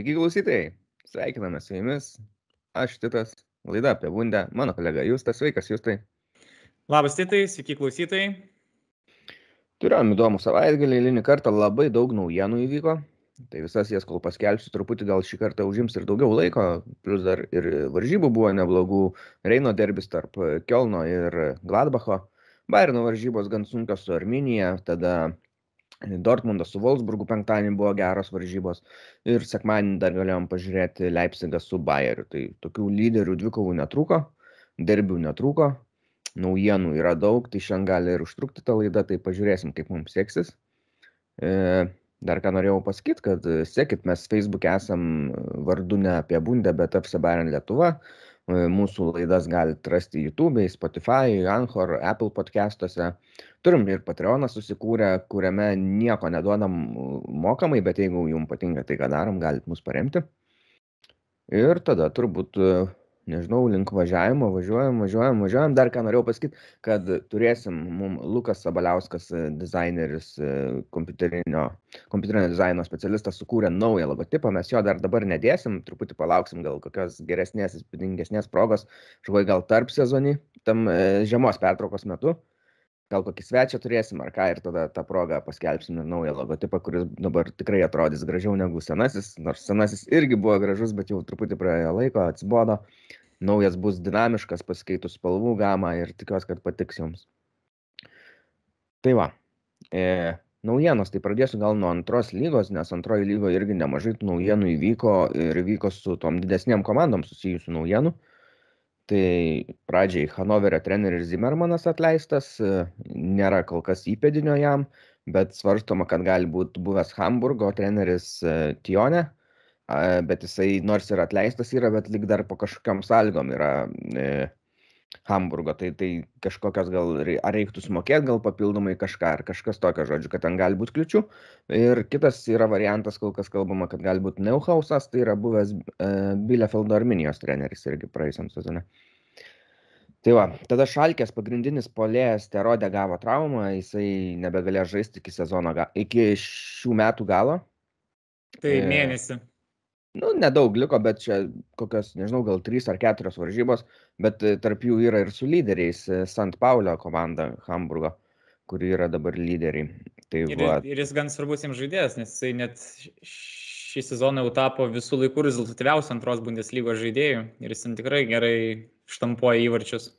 Sveiki klausytojai, sveikiname su jumis. Aš Titas, laida apie Bundę, mano kolega Justas, sveikas Justai. Labas Titai, sveiki klausytojai. Turėjom įdomų savaitgalį, eilinį kartą labai daug naujienų įvyko. Tai visas jas kol paskelbsiu, truputį gal šį kartą užims ir daugiau laiko, plus dar ir varžybų buvo neblogų, Reino derbis tarp Kielno ir Gladbacho, Bayerno varžybos gan sunkios su Arminija, tada Dortmundas su Wolfsburgu penktadienį buvo geros varžybos ir sekmadienį dar galėjom pažiūrėti Leipzigą su Bayeriu. Tai tokių lyderių dvikovų netrūko, derbių netrūko, naujienų yra daug, tai šiandien gali ir užtrukti tą laidą, tai pažiūrėsim, kaip mums seksis. E, dar ką norėjau pasakyti, kad sekit, mes Facebook'e esam vardu ne apie bundę, bet FC Bayern Lietuva. E, mūsų laidas galite rasti YouTube, Spotify, Anchor, Apple podcastuose. Turim ir Patreoną susikūrę, kuriame nieko neduodam mokamai, bet jeigu jums patinka tai, ką darom, galite mus paremti. Ir tada turbūt nežinau, link važiavimo, važiuojam, važiuojam, važiuojam. Dar ką norėjau pasakyti, kad turėsim, mums Lukas Sabaliauskas, e, dizaineris, e, kompiuterinio, kompiuterinio dizaino specialistas, sukūrė naują logotipą, mes jo dar dabar nedėsim, truputį palauksim gal kokios geresnės, įspūdingesnės progos, žvai gal tarp sezonį, tam e, žiemos pertraukos metu gal kokį svečią turėsim ar ką ir tada tą progą paskelbsim naują logotipą, kuris dabar tikrai atrodys gražiau negu senasis, nors senasis irgi buvo gražus, bet jau truputį praėjo laiko, atsibodo naujas bus dinamiškas, pasikeitus spalvų gamą ir tikiuosi, kad patiks jums. Tai va, e, naujienos, tai pradėsiu gal nuo antros lygos, nes antroji lygoje irgi nemažai tų naujienų įvyko ir įvyko su tom didesniam komandom susijusių naujienų. Tai pradžiai Hanoverio treneris Zimmermanas atleistas, nėra kol kas įpėdinio jam, bet svarstoma, kad gali būti buvęs Hamburgo treneris e, Tione, bet jisai nors ir atleistas yra, bet lik dar po kažkokiam sąlygom yra e, Hamburgo, tai, tai kažkokios gal, ar reiktų sumokėti gal papildomai kažką, ar kažkas tokio žodžiu, kad ten gali būti kliučių. Ir kitas yra variantas, kol kas kalbama, kad gali būti Neuhausas, tai yra buvęs e, Bielefeldo Arminijos treneris irgi praėjusiam sezone. Tai va, tada Šalkės pagrindinis polėjas Terodė gavo traumą, jisai nebegalėjo žaisti iki sezono, iki šių metų galo. Tai e, mėnesį nu nedaug liko bet čia kokios nežinau gal trys ar keturios varžybos bet e, tarp jų yra ir su lyderiais e, sant paulio komanda hamburgo kuri yra dabar lyderiai tai ir, va. ir jis gan svarbus jiems žaidėjas nes jisai net šį sezoną jau tapo visų laikų rezultatyviausiu antros bundeslygos žaidėju ir jis tikrai gerai štampuoja įvarčius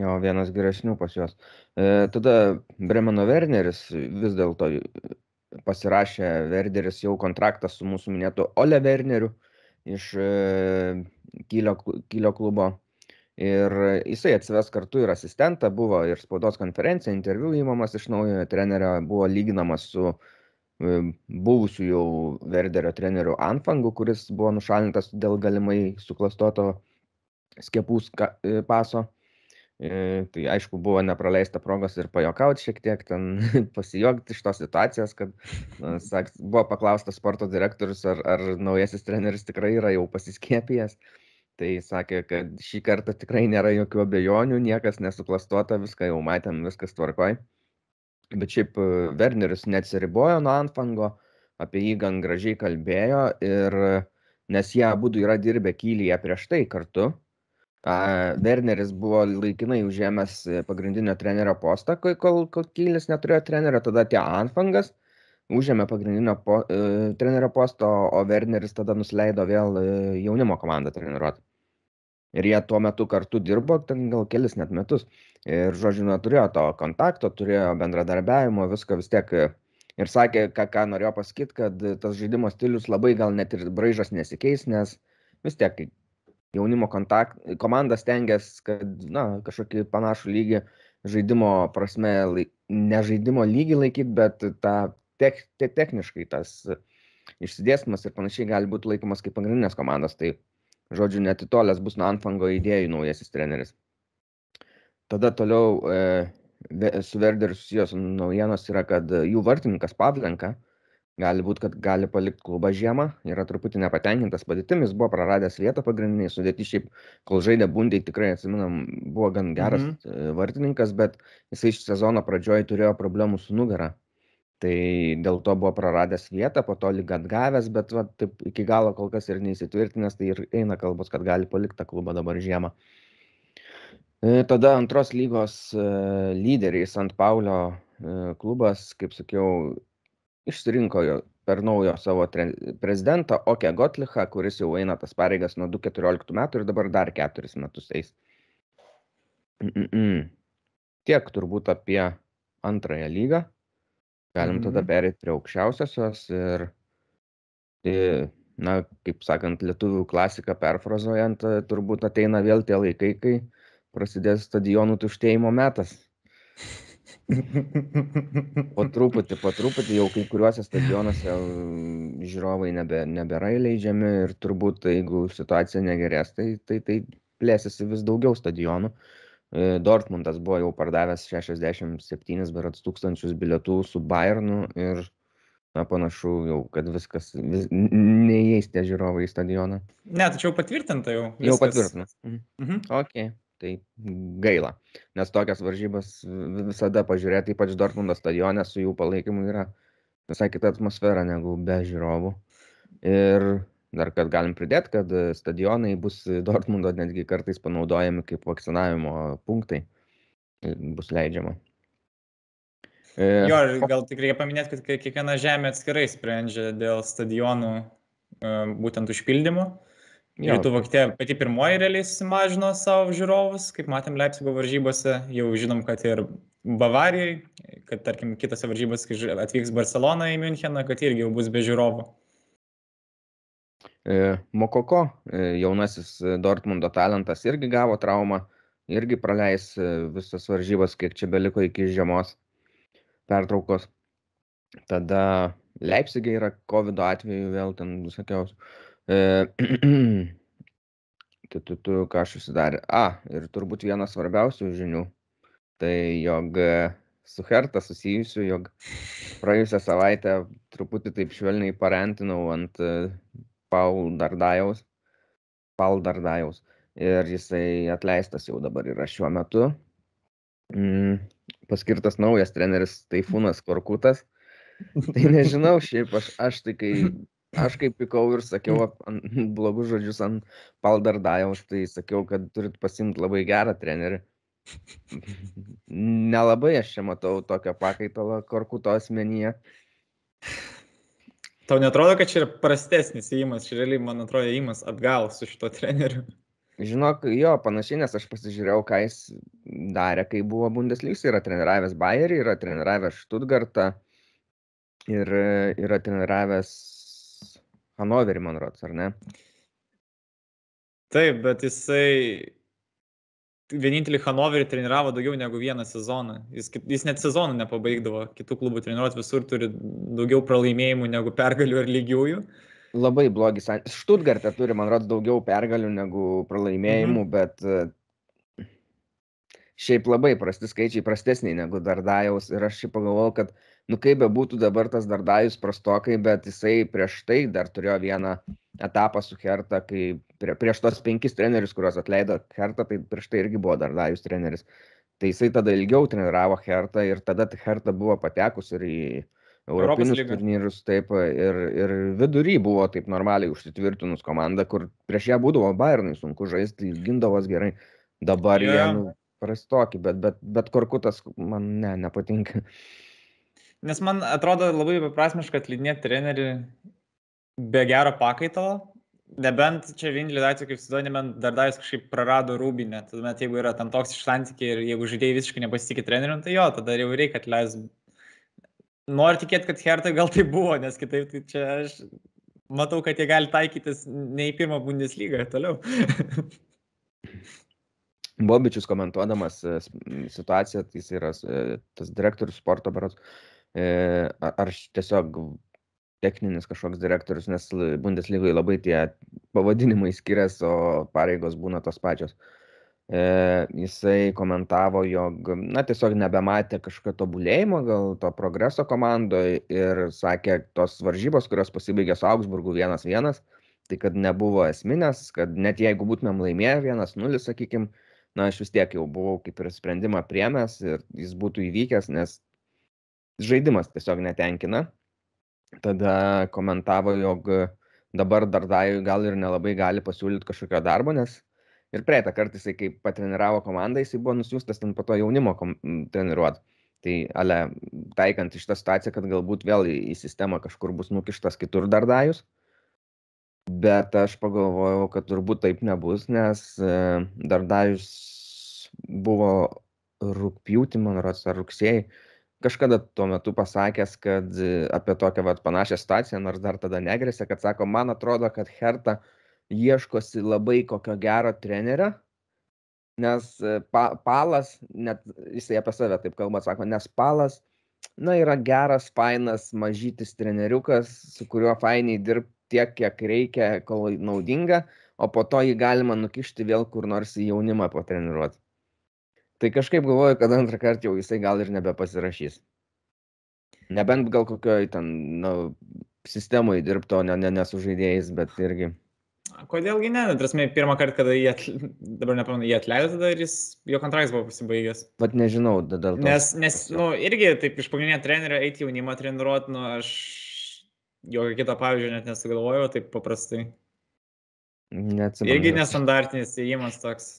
Jo, vienas geresnių pas juos. E, tada Bremeno Werneris vis dėlto pasirašė Verderis jau kontraktą su mūsų minėtu Ole Werneriu iš e, Kylio, Kylio klubo. Ir jisai atsives kartu ir asistentą, buvo ir spaudos konferencija, interviu įmamas iš naujojo trenerio, buvo lyginamas su e, buvusiu jau Verderio treneriu Anfangu, kuris buvo nušalintas dėl galimai suklastoto skiepų e, paso. E, tai aišku, buvo nepraleista progos ir pajokauti šiek tiek, ten pasijuokti iš tos situacijos, kad sak, buvo paklaustas sporto direktorius, ar, ar naujasis treneris tikrai yra jau pasiskiepijęs. Tai sakė, kad šį kartą tikrai nėra jokių abejonių, niekas nesuklastuota, viską jau matėm, viskas tvarkoj. Bet šiaip e, Werneris neatsiribojo nuo Anfango, apie jį gan gražiai kalbėjo ir nes jie abu yra dirbę kylyje prieš tai kartu, Werneris buvo laikinai užėmęs e, pagrindinio trenerio postą, kol, kol Kylis neturėjo trenerio, tada tie Anfangas užėmė pagrindinio po, e, trenerio postą, o Werneris tada nusileido vėl e, jaunimo komandą treniruoti. Ir jie tuo metu kartu dirbo, ten gal kelis net metus. Ir, žodžiu, neturėjo to kontakto, turėjo bendradarbiavimo, visko vis tiek. Ir sakė, ką, ką norėjo pasakyti, kad tas žaidimo stilius labai gal net ir braižas nesikeis, nes vis tiek jaunimo kontakt, komanda stengiasi, kad na, kažkokį panašų lygį žaidimo prasme, ne žaidimo lygį laikyti, bet tą tek, te, techniškai tas išsidėstymas ir panašiai gali būti laikomas kaip pagrindinės komandos. Tai, žodžiu, netitolės bus nuo Anfango idėjų naujasis treneris. Tada toliau e, su Verderiu susijęs naujienos yra, kad jų vartininkas Pavlenka, e, gali būt kad gali palikt klubą žiemą yra truputį nepatenkintas padėtim jis buvo praradęs vietą pagrindinėj sudėty šiaip kol žaidė bundėj tikrai atsimenam buvo gan geras mhm. E, vartininkas bet jisai sezono pradžioj turėjo problemų su nugara Tai dėl to buvo praradęs vietą, po to lyg atgavęs, bet va, taip iki galo kol kas ir neįsitvirtinęs, tai ir eina kalbos, kad gali palikti tą klubą dabar žiemą. E, tada antros lygos e, lyderiai Sant Paulio klubas, kaip sakiau, išsirinko per naujo savo prezidentą Oke Gotlichą, kuris jau eina tas pareigas nuo 2014 metų ir dabar dar keturis metus eis. Mm -mm. Tiek turbūt apie antrąją lygą. Galim tada Mhm. perėti prie aukščiausiosios ir, na, kaip sakant, lietuvių klasiką perfrazuojant, turbūt ateina vėl tie laikai, kai prasidės stadionų tuštėjimo metas. Po truputį, po truputį jau kai kuriuose stadionuose mm, žiūrovai nebe, nebėra įleidžiami ir turbūt jeigu situacija negerės, tai, tai, tai plėsiasi vis daugiau stadionų. E, Dortmundas buvo jau pardavęs 67 berats tūkstančius bilietų su Bayernu ir na, panašu jau, kad viskas, vis, neįeis tie žiūrovai į stadioną. Ne, tačiau patvirtinta jau. Jau viskas. patvirtinu. Mhm. Mhm. Ok, tai gaila, nes tokias varžybas vi- visada pažiūrėti, ypač Dortmundo stadione su jų palaikymu yra visai kita atmosfera negu be žiūrovų. Ir dar kad galim pridėti, kad stadionai bus Dortmundo netgi kartais panaudojami kaip vakcinavimo punktai. Bus leidžiama. Jo, gal tik reikia paminėti, kad kiekviena žemė atskirai sprendžia dėl stadionų e, būtent užpildymo. Jo. Rytų Vokietija pati pirmoji realiai sumažino savo žiūrovus, kaip matėm Leipzigo varžybose, jau žinom, kad ir Bavarijai, kad tarkim kitose varžybose, kai atvyks Barcelona į Müncheną, kad irgi jau bus be žiūrovų. E, Mokoko, e, jaunasis e, Dortmundo talentas, irgi gavo traumą, irgi praleis visas varžybas, kiek čia beliko iki žiemos pertraukos. Tada Leipzigė yra COVID atveju vėl ten visokiausių. Tu, tu, tu, ką aš susidarė. A, ir turbūt vienas svarbiausių žinių. Tai jog su Herta susijusiu, jog praėjusią savaitę truputį taip švelniai parentinau ant Paul Dardajaus. Paul Dardajaus. Ir jisai atleistas jau dabar yra šiuo metu. Mm, paskirtas naujas treneris Taifūnas Korkutas. Tai nežinau, šiaip aš, aš tai kai, aš kaip pikau ir sakiau ap- ant- blogus žodžius ant Paldardajaus, tai sakiau, kad turit pasimti labai gerą trenerį. Nelabai aš čia matau tokio pakaitalo Korkuto asmenyje. Tau netrodo, kad čia yra prastesnis įimas, čia realiai, man atrodo, įimas atgal su šito treneriu. Žinok, jo, panašiai, nes aš pasižiūrėjau, ką jis darė, kai buvo Bundesliga, yra treniravęs Bayerį, yra treniravęs Stuttgartą ir e, yra treniravęs Hanoverį, man rodos, ar ne? Taip, bet jisai vienintelį Hanoverį treniravo daugiau negu vieną sezoną. Jis, jis net sezonų nepabaigdavo, kitų klubų treniruot visur turi daugiau pralaimėjimų negu pergalių ir lygiųjų. Labai blogi santykiai. Štutgarte turi, man rodos, daugiau pergalių negu pralaimėjimų, mhm. bet e, šiaip labai prasti skaičiai, prastesniai negu Dardajaus. Ir aš šiaip pagalvojau, kad, nu kaip be būtų dabar tas Dardajus prastokai, bet jisai prieš tai dar turėjo vieną etapą su Herta, kai prie, prieš tos penkis trenerius, kuriuos atleido Herta, tai prieš tai irgi buvo Dardajus treneris. Tai jisai tada ilgiau treniravo Hertą ir tada ta Herta buvo patekus ir į Europinius turnyrus, taip, ir, ir vidury buvo taip normaliai užsitvirtinus komanda, kur prieš ją būdavo Bayernai sunku žaisti, jis gindavos gerai. Dabar Jo. jie nu, prastoki, bet, bet, bet Korkutas man ne, nepatinka. Nes man atrodo labai beprasmiška atleidinėti trenerį be gero pakaitalo. Nebent čia vienintelį atveju, kaip sudoju, nebent Dardajus kažkaip prarado rūbinę. Tuomet, jeigu yra tam toks santykiai ir jeigu žaidėjai visiškai nepasitikė treneriu, tai jo, tada jau reikia atleisti. Noriu tikėti, kad Hertai gal tai buvo, nes kitaip tai čia aš matau, kad jie gali taikytis ne į pirmą Bundeslygą toliau. Bobičius komentuodamas e, situaciją, tai jis yra e, tas direktorius sporto a- ar tiesiog techninis kažkoks direktorius, nes Bundeslygoje labai tie pavadinimai skiriasi, o pareigos būna tos pačios. E, jisai komentavo, jog, na, tiesiog nebematė kažkokio tobulėjimo, gal to progreso komandoje ir sakė, tos varžybos, kurios pasibaigė su Augsburgu 1-1, tai kad nebuvo esminės, kad net jeigu būtumėm laimėję 1-0, sakykime, na, aš vis tiek jau buvau kaip ir sprendimą priemęs ir jis būtų įvykęs, nes žaidimas tiesiog netenkina. Tada komentavo, jog dabar Dardajui gal ir nelabai gali pasiūlyti kažkokio darbo, nes ir praeitą kartą jisai, kai patreniravo komandą, jisai buvo nusiųstas ten po to jaunimo treniruoti. Tai, ale, taikant iš tą situaciją, kad galbūt vėl į, į sistemą kažkur bus nukištas kitur Dardajus. Bet aš pagalvojau, kad turbūt taip nebus, nes e, Dardajus buvo rūpjūtį, man rodos, ar rugsėjai, kažkada tuo metu pasakęs, kad e, apie tokią vat, panašią situaciją, nors dar tada negrėsė, kad sako, man atrodo, kad Herta ieškosi labai kokio gero trenerio, nes e, pa, Palas, net jisai apie save taip kalba, sako, nes Palas, na, yra geras, fainas, mažytis treneriukas, su kuriuo fainiai dirbti tiek, kiek reikia, kol naudinga, o po to jį galima nukišti vėl kur nors į jaunimą patreniruoti. Tai kažkaip galvoju, kad antrą kartą jau jisai gal ir nebepasirašys. Nebent gal kokioj ten, nu, sistemoje dirbto, ne, ne, ne su žaidėjais, bet irgi. Kodėlgi ne, prasme, pirmą kartą, kada jie, atl... dabar nepamenu, jie atleido tada ir jis, jo kontraktas buvo pasibaigęs. Vat nežinau, dėl to. Nes, nes, nu, irgi taip iš pagrindinio trenerio eiti jaunimą treniruoti, nu, aš jokio kito pavyzdžio net nesugalvojau, taip paprastai. Neatsimenu. Irgi nestandartinis įėjimas toks.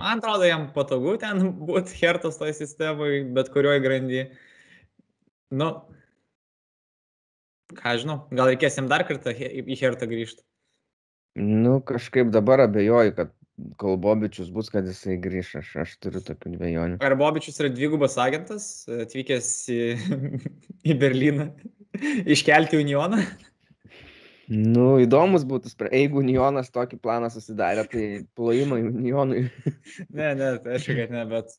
Man atrodo, jam patogu ten būti hertos toj sistemai, bet kurioj grandy. Nu, ką žinau, gal reikės jam dar kartą į hertą grįžti. Nu, kažkaip dabar abejoju, kad kol Bobičius bus, kad jisai grįš, aš, aš turiu tokių dviejonių. Ar Bobičius yra dvigubas agentas, atvykęs į, į Berliną, iškelti Unioną? Nu, įdomus būtų, jeigu Unionas tokį planą susidarė, tai plojimai Unionui. ne, ne, tai aišku, kad ne, bet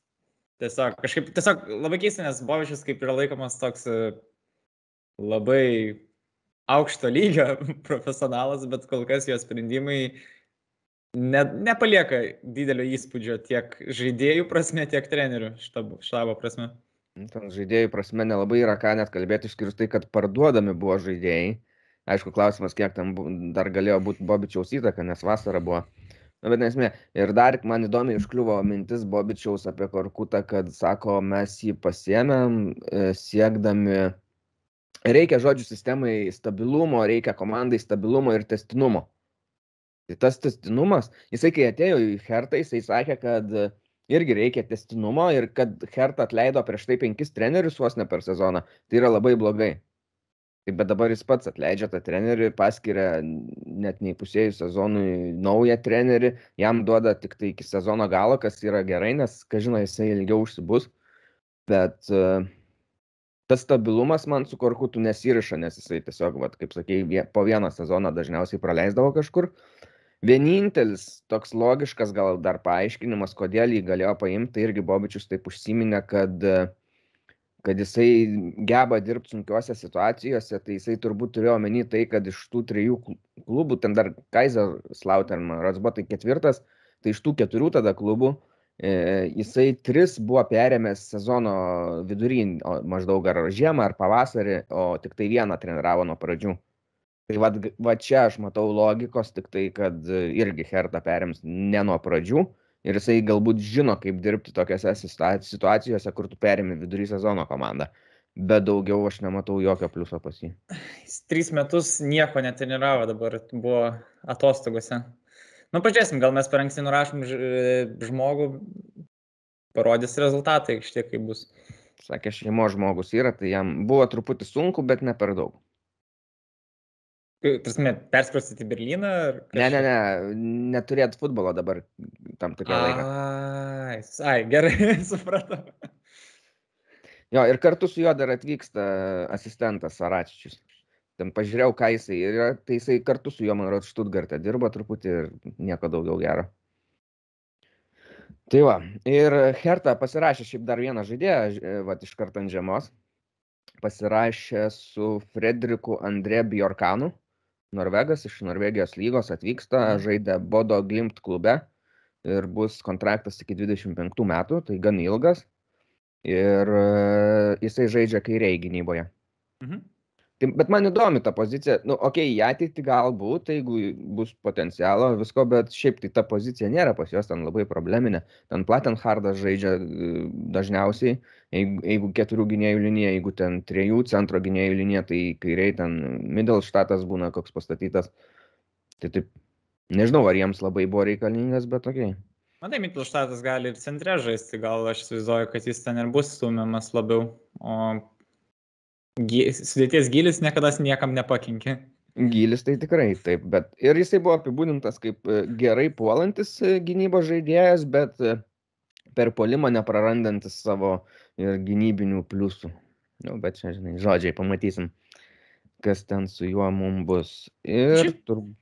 tiesiog kažkaip, tiesiog labai keista, nes Bovičius kaip yra laikomas toks e, labai aukšto lygio profesionalas, bet kol kas jo sprendimai ne, nepalieka didelio įspūdžio tiek žaidėjų prasme, tiek trenerių štabo, štabo prasme. Ten žaidėjų prasme nelabai yra ką net kalbėti, išskyrus tai, kad parduodami buvo žaidėjai Aišku, klausimas, kiek tam dar galėjo būti Bobičiaus įtaka, nes vasara buvo. Na, bet nesmė. Ir dar man įdomiai iškliuvo mintis Bobičiaus apie Korkutą, kad sako, mes jį pasiemėm e, siekdami, reikia žodžių sistemai stabilumo, reikia komandai stabilumo ir testinumo. Tai tas testinumas, jisai kai atėjo į Hertą, jisai sakė, kad irgi reikia testinumo ir kad Hertą atleido prieš tai penkis trenerius vos ne per sezoną, tai yra labai blogai. Tai bet dabar jis pats atleidžia tą trenerį, paskiria net neįpusėjus sezonui naują trenerį, jam duoda tik tai iki sezono galo, kas yra gerai, nes, ką žinai, jisai ilgiau užsibus. Bet uh, tas stabilumas man su Korkutu nesiriša, nes jisai tiesiog, vat, kaip sakėjai, po vieną sezoną dažniausiai praleisdavo kažkur. Vienintelis toks logiškas gal dar paaiškinimas, kodėl jį galėjo paimti, tai irgi Bobičius taip užsiminė, kad uh, kad jisai geba dirbti sunkiose situacijose, tai jisai turbūt turėjo omeny tai, kad iš tų trijų klubų, ten dar Kaiser Slauterman, Rotsbo tai ketvirtas, tai iš tų keturių tada klubų e, jisai tris buvo perėmęs sezono vidury, maždaug ar žiemą, ar pavasarį, o tik tai vieną treniravo nuo pradžių. Tai va, va čia aš matau logikos, tik tai, kad irgi Hertha perims ne nuo pradžių, ir jisai galbūt žino, kaip dirbti tokiose situacijose, kur tu perimi vidury sezono komandą. Bet daugiau aš nematau jokio pliuso pas jį. Jis tris metus nieko netreniravo, dabar buvo atostogose. Nu, pažiūrėsim, gal mes per anksti nurašom žmogų, parodys rezultatai, iš tiek kaip bus. Sakė, šeimos žmogus yra, tai jam buvo truputį sunku, bet ne per daug. Tarsi, perskrostyti Berliną? Ne, ne, ne, neturėt futbolo dabar tam tokia laika. Ai, ai, gerai, supratau. Jo, ir kartu su juo dar atvyksta asistentas Aračičius. Ten pažiūrėjau, ką jisai yra, tai jisai kartu su juo, man rodos, Štutgarte dirbo truputį ir nieko daugiau gero. Tai va, ir Herta pasirašė šiaip dar vieną žaidėją, va, iš karto ant žiemos. Pasirašė su Frederiku Andre Bjorkanu norvegas iš Norvegijos lygos atvyksta, mhm. žaidė Bodo Glimt klube ir bus kontraktas iki 25 metų, tai gan ilgas. Ir e, jisai žaidžia kairiai gynyboje. Mhm. Tai, bet man įdomi ta pozicija, nu, okei, į ateitį galbūt, jeigu bus potencialo visko, bet šiaip tai ta pozicija nėra pas juos ten labai probleminė. Ten Platenhardas žaidžia e, dažniausiai, jeigu, jeigu keturių gynėjų linija, jeigu ten trijų centro gynėjų linija, tai kairiai ten Middleštatas būna koks pastatytas. Tai taip, nežinau, ar jiems labai buvo reikalingas, bet okei. Okay. Matai, Mittelštatas gali ir centre žaisti, gal aš įsivaizduoju, kad jis ten ir bus stumiamas labiau, o sudėties gilis niekada niekam nepakinkė. Gilis tai tikrai taip, bet ir jisai buvo apibūdintas kaip e, gerai puolantis e, gynybos žaidėjas, bet e, per polimą neprarandantis savo ir gynybinių pliusų. Nu, bet čia, žinai, žodžiai, pamatysim, kas ten su juo mums bus. Ir Šiaip, turbūt.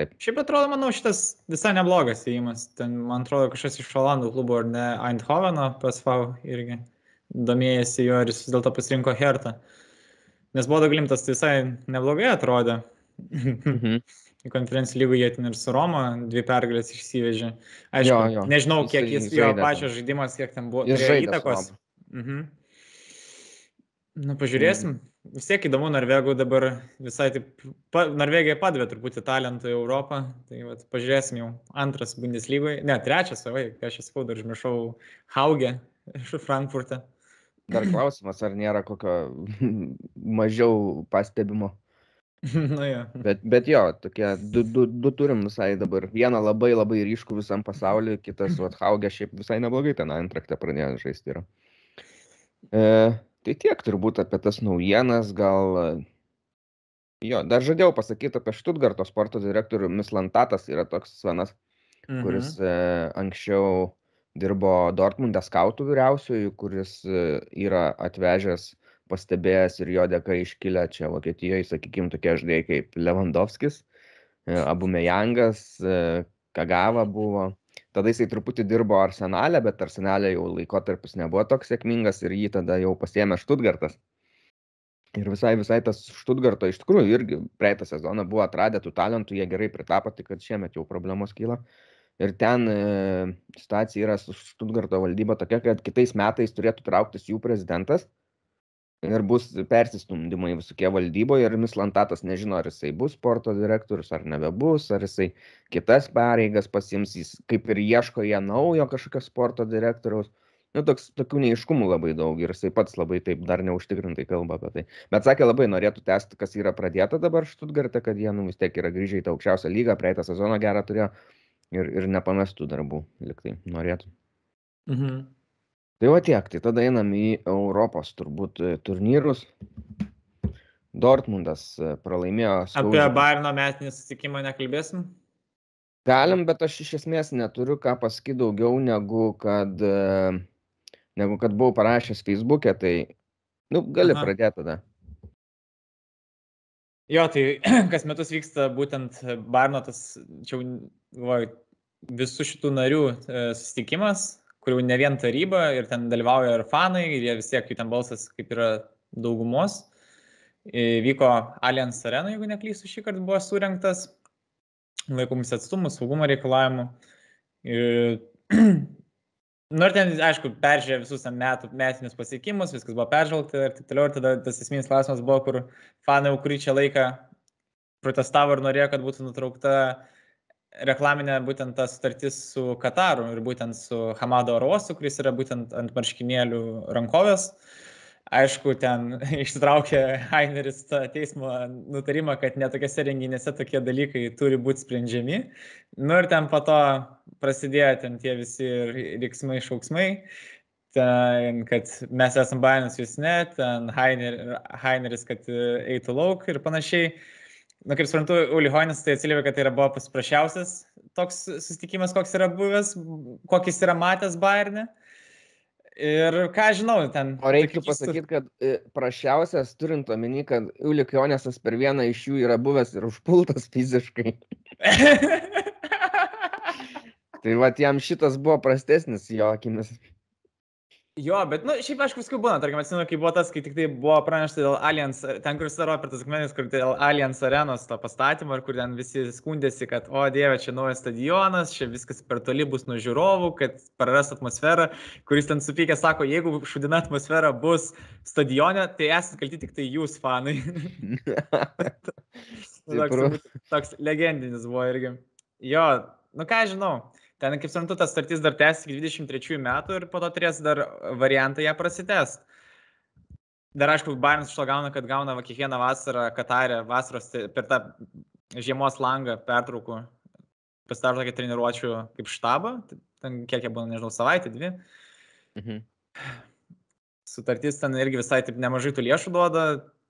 Taip. Šiaip atrodo, manau, šitas visai neblogas įėjimas. Ten, man atrodo, kažkas iš Olandų klubo ar ne Eindhoveno PSV irgi domėjasi jo ir jis vis dėlto pasirinko Hertą. Uh, Nes Bodo Glimtas tai visai neblogai atrodė. Mhm. Konferencijų lygų jie ten ir su Roma dvi pergalės išsivežė. Aišku, jo, jo. nežinau, kiek jis, jis jo pačio žaidimas, kiek ten buvo įtakos. Mhm. Na, pažiūrėsim. Mhm. Vis tiek įdomu, Norvegų dabar visai taip, pa, Norvegija padavė truputį talentų į Europą, tai vat, pažiūrėsim jau antras Bundeslygoje, ne, trečias, savai, ką aš esu, dar užmiršau, Haugė iš Frankfurte. Dar klausimas, ar nėra kokio mažiau pastebimo. Na, ja. bet, bet jo, tokie du, du, du turim visai dabar. Vieną labai labai ryškų visam pasauliu, kitas, vat, Haugė šiaip visai neblogai ten antraktę pradėjo žaisti. Yra. E, tai tiek turbūt apie tas naujienas, gal... Jo, dar žadėjau pasakyti apie Štutgarto sporto direktorių Mislantatas yra toks vienas, mhm. kuris e, anksčiau dirbo Dortmunde skautų vyriausiųjų, kuris e, yra atvežęs, pastebėjęs ir jo dėka iškilę čia Vokietijoje, sakykime, tokie žaidėjai kaip Lewandowskis, e, Abumejangas, e, Kagava buvo. Tada jisai truputį dirbo arsenalę, bet arsenalė jau laikotarpis nebuvo toks sėkmingas ir jį tada jau pasėmė Štutgartas. Ir visai, visai tas Štutgarto iš tikrųjų irgi praeitą sezoną buvo atradę tų talentų, jie gerai pritapo, tik kad šiemet jau problemos kyla. Uh, ir ten e, situacija yra su Štutgarto valdyba tokia, kad kitais metais turėtų trauktis jų prezidentas ir bus persistumdymai visokie valdyboje ir Mislantatas nežino, ar jisai bus sporto direktorius, ar nebebus, ar jisai kitas pareigas pasims, jis kaip ir ieško jie naujo kažkokio sporto direktoriaus. Nu, toks, tokių neiškumų labai daug ir jisai pats labai taip dar neužtikrintai kalba apie tai. Bet sakė, labai norėtų tęsti, kas yra pradėta dabar Štutgarte, kad jie nu, vis tiek yra grįžę į tą aukščiausią lygą, praeitą sezoną gerą turėjo ir, ir nepamestų darbų, liktai norėtų. Mhm. Tai va tiek, tai tada einam į Europos turbūt e, turnyrus. Dortmundas e, pralaimėjo. Skaudžiai. Apie Bairno metinį susitikimą nekalbėsim? Galim, bet aš iš esmės neturiu ką pasakyti daugiau negu kad, e, negu kad buvau parašęs Facebook'e, tai, nu, gali Aha. pradėti tada. Jo, tai kas metus vyksta būtent Bairno tas, čia galvoju, visų šitų narių e, susitikimas, kurių ne vien taryba ir ten dalyvauja ir fanai, ir jie vis tiek, jų ten balsas kaip yra daugumos. E, vyko Allianz Arena, jeigu neklysiu, šį kartą buvo surinktas, laikomis atstumų, saugumo reikalavimų. Ir, nu ir ten, aišku, peržiūrė visus metų, metinius pasiekimus, viskas buvo peržvelgta ir taip toliau. Ir tada tas esminis klausimas buvo, kur fanai, kurį čia laiką protestavo ir norėjo, kad būtų nutraukta uh, reklaminė būtent ta sutartis su Kataru ir būtent su Hamado Orosu, kuris yra būtent ant marškinėlių rankovės. Aišku, ten ištraukė Heineris teismo nutarimą, kad netokiose renginėse tokie dalykai turi būti sprendžiami. Nu ir ten po to prasidėjo ten tie visi riksmai, šauksmai, ten, kad mes esame bainas, jūs ne, ten Heiner, Heineris, kad eitų lauk ir panašiai. Na, kaip suprantu, Uli Hoinis tai atsiliepė, kad tai yra buvo pasiprašiausias toks susitikimas, koks yra buvęs, kokis yra matęs Bayernė. Ir ką žinau, ten. O reikia pasakyti, kad e, prašiausias, turint omeny, kad Ulik Jonesas per vieną iš jų yra buvęs ir užpultas fiziškai. tai va, jam šitas buvo prastesnis jo akimis. Jo, bet, na, nu, šiaip aišku, viskų būna, tarkim, atsimenu, kai buvo tas, kai tik tai buvo pranešta dėl Allianz, ten, kur sudaro per tas akmenis, kur dėl Allianz arenos to pastatymo ir kur ten visi skundėsi, kad, o dieve, čia naujas stadionas, čia viskas per toli bus nuo žiūrovų, kad praras atmosferą, kuris ten supykė, sako, jeigu šudina atmosfera bus stadione, tai esate kalti tik tai jūs, fanai. toks, toks legendinis buvo irgi. Jo, nu ką žinau. Ten, kaip suprantu, tas startis dar tęs iki 23 metų ir po to turės dar variantą ją prasitęs. Dar aišku, Bayernas iš to gauna, kad gauna va, kiekvieną vasarą Katarę, vasaros per tą žiemos langą pertraukų, pasidaro tokį treniruočių kaip štabą, ten kiek jie būna, nežinau, savaitę, dvi. Mhm. Sutartis ten irgi visai taip nemažai tų lėšų duoda,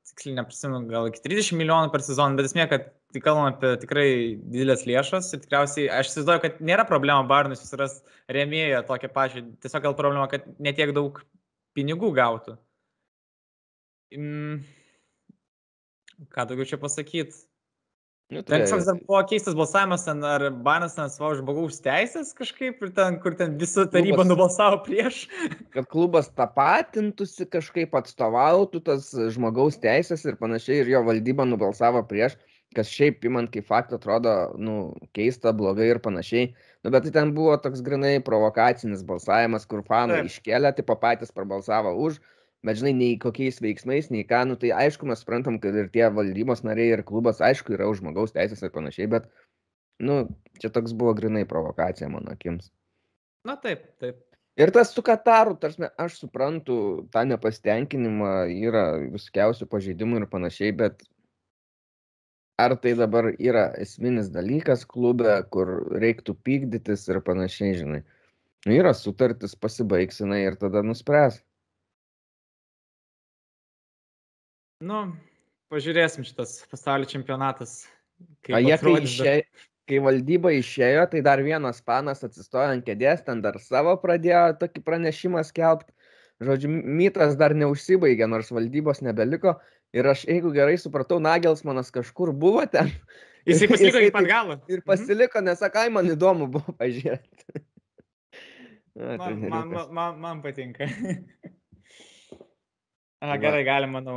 tiksliai neprisimenu, gal iki 30 milijonų per sezoną, bet esmė, kad tai kalbam apie tikrai didelės lėšas ir tikriausiai aš įsivaizduoju, kad nėra problema Barnui susiras rėmėją tokią pačią, tiesiog gal problema, kad netiek daug pinigų gautų. Mm. Ką daugiau čia pasakyti? Nu, tai... Ten kažkoks dar buvo keistas balsavimas, ten, ar Banas ten savo žmogaus teisės kažkaip, ir ten, kur ten visa taryba klubas, nubalsavo prieš. Kad klubas tapatintųsi kažkaip atstovautų tas žmogaus teisės ir panašiai, ir jo valdyba nubalsavo prieš, kas šiaip imant kaip faktą atrodo, nu, keista, blogai ir panašiai. Nu, bet tai ten buvo toks grinai provokacinis balsavimas, kur fanai iškėlė, tai patys prabalsavo už, bet žinai, nei kokiais veiksmais, nei ką, nu tai aišku, mes suprantam, kad ir tie valdybos nariai ir klubas, aišku, yra už žmogaus teisės ir panašiai, bet, nu, čia toks buvo grinai provokacija mano akims. Na taip, taip. Ir tas su Kataru, tarsi aš suprantu tą nepasitenkinimą, yra visokiausių pažeidimų ir panašiai, bet ar tai dabar yra esminis dalykas klube, kur reiktų pykdytis ir panašiai, žinai. Nu, yra sutartis, pasibaigsina ir tada nuspręs. Nu, pažiūrėsim šitas pasaulio čempionatas. A jie, kai, išė, kai valdyba išėjo, tai dar vienas panas atsistojo ant kėdės, ten dar savo pradėjo tokį pranešimą skelbti. Žodžiu, mytas dar neužsibaigė, nors valdybos nebeliko. Ir aš, jeigu gerai supratau, Nagelsmanas kažkur buvo ten. Jisai pasiliko iki pat galo. Ir mhm. pasiliko, nes sakai, man įdomu buvo pažiūrėti. Man, man, man, man patinka. A, gerai, galim, manau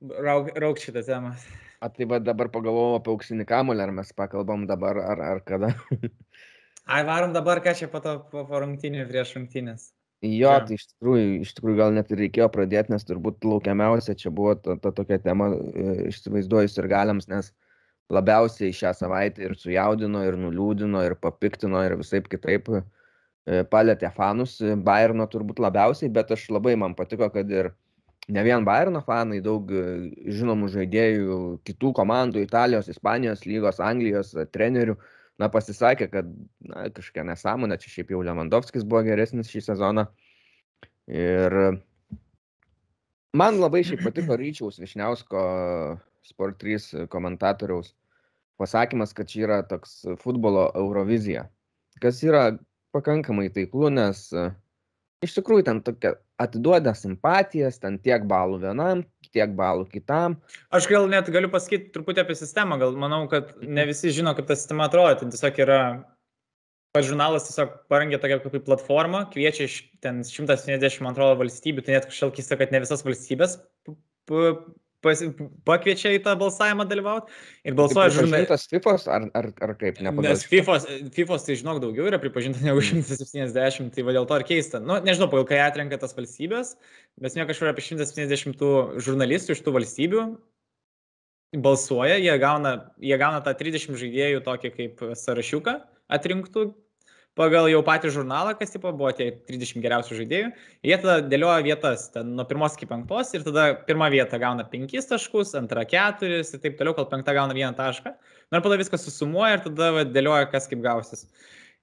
rauk, rauk šitą temą. A tai va dabar pagalvojau apie auksinį kamulį, ar mes pakalbam dabar, ar, ar kada. Ai, varom dabar, ką čia po to po, po rungtynį prieš rungtynės. Jo, ja. tai iš tikrųjų, iš tikrųjų gal net ir reikėjo pradėti, nes turbūt laukiamiausia čia buvo ta, ta tokia tema, e, išsivaizduojus ir galiams, nes labiausiai šią savaitę ir sujaudino, ir nuliūdino, ir papiktino, ir visai kitaip e, palėtė fanus, Bayerno turbūt labiausiai, bet aš labai man patiko, kad ir ne vien Bayerno fanai, daug e, žinomų žaidėjų, kitų komandų, Italijos, Ispanijos lygos, Anglijos e, trenerių, na, pasisakė, kad na, kažkokia nesąmonė, čia šiaip jau Lewandowskis buvo geresnis šį sezoną. Ir man labai šiaip patiko Ryčiaus Višniausko Sport 3 komentatoriaus pasakymas, kad čia yra toks futbolo Eurovizija, kas yra pakankamai taiklu, nes uh, iš tikrųjų ten tokia atiduoda simpatijas, ten tiek balų vienam, tiek balų kitam. Aš gal net galiu pasakyti truputį apie sistemą, gal manau, kad ne visi žino, kaip ta sistema atrodo, tai tiesiog yra, pats žurnalas tiesiog parengė tokią kaip platformą, kviečia iš ten 170, man atrodo, valstybių, tai net kažkaip keista, kad ne visas valstybės pas, pakviečia į tą balsavimą dalyvauti ir balsuoja žurnalistas. FIFOS ar, ar, ar kaip? Nepagal. Nes FIFOS, FIFOS, tai žinok, daugiau yra pripažinta negu 170, mm. tai va dėl to ir keista. Nu, nežinau, pagal ką atrenka tas valstybės, bet ne kažkur apie 170 žurnalistų iš tų valstybių balsuoja, jie gauna, jie gauna tą 30 žaidėjų tokį kaip sąrašiuką atrinktų pagal jau patį žurnalą, kas tipo, buvo tie 30 geriausių žaidėjų, jie tada dėlioja vietas, ten nuo pirmos iki penktos ir tada pirmą vietą gauna 5 taškus, antrą 4 ir taip toliau, kol penktą gauna 1 tašką. Na ir tada viskas susumuoja ir tada va, dėlioja, kas kaip gausis.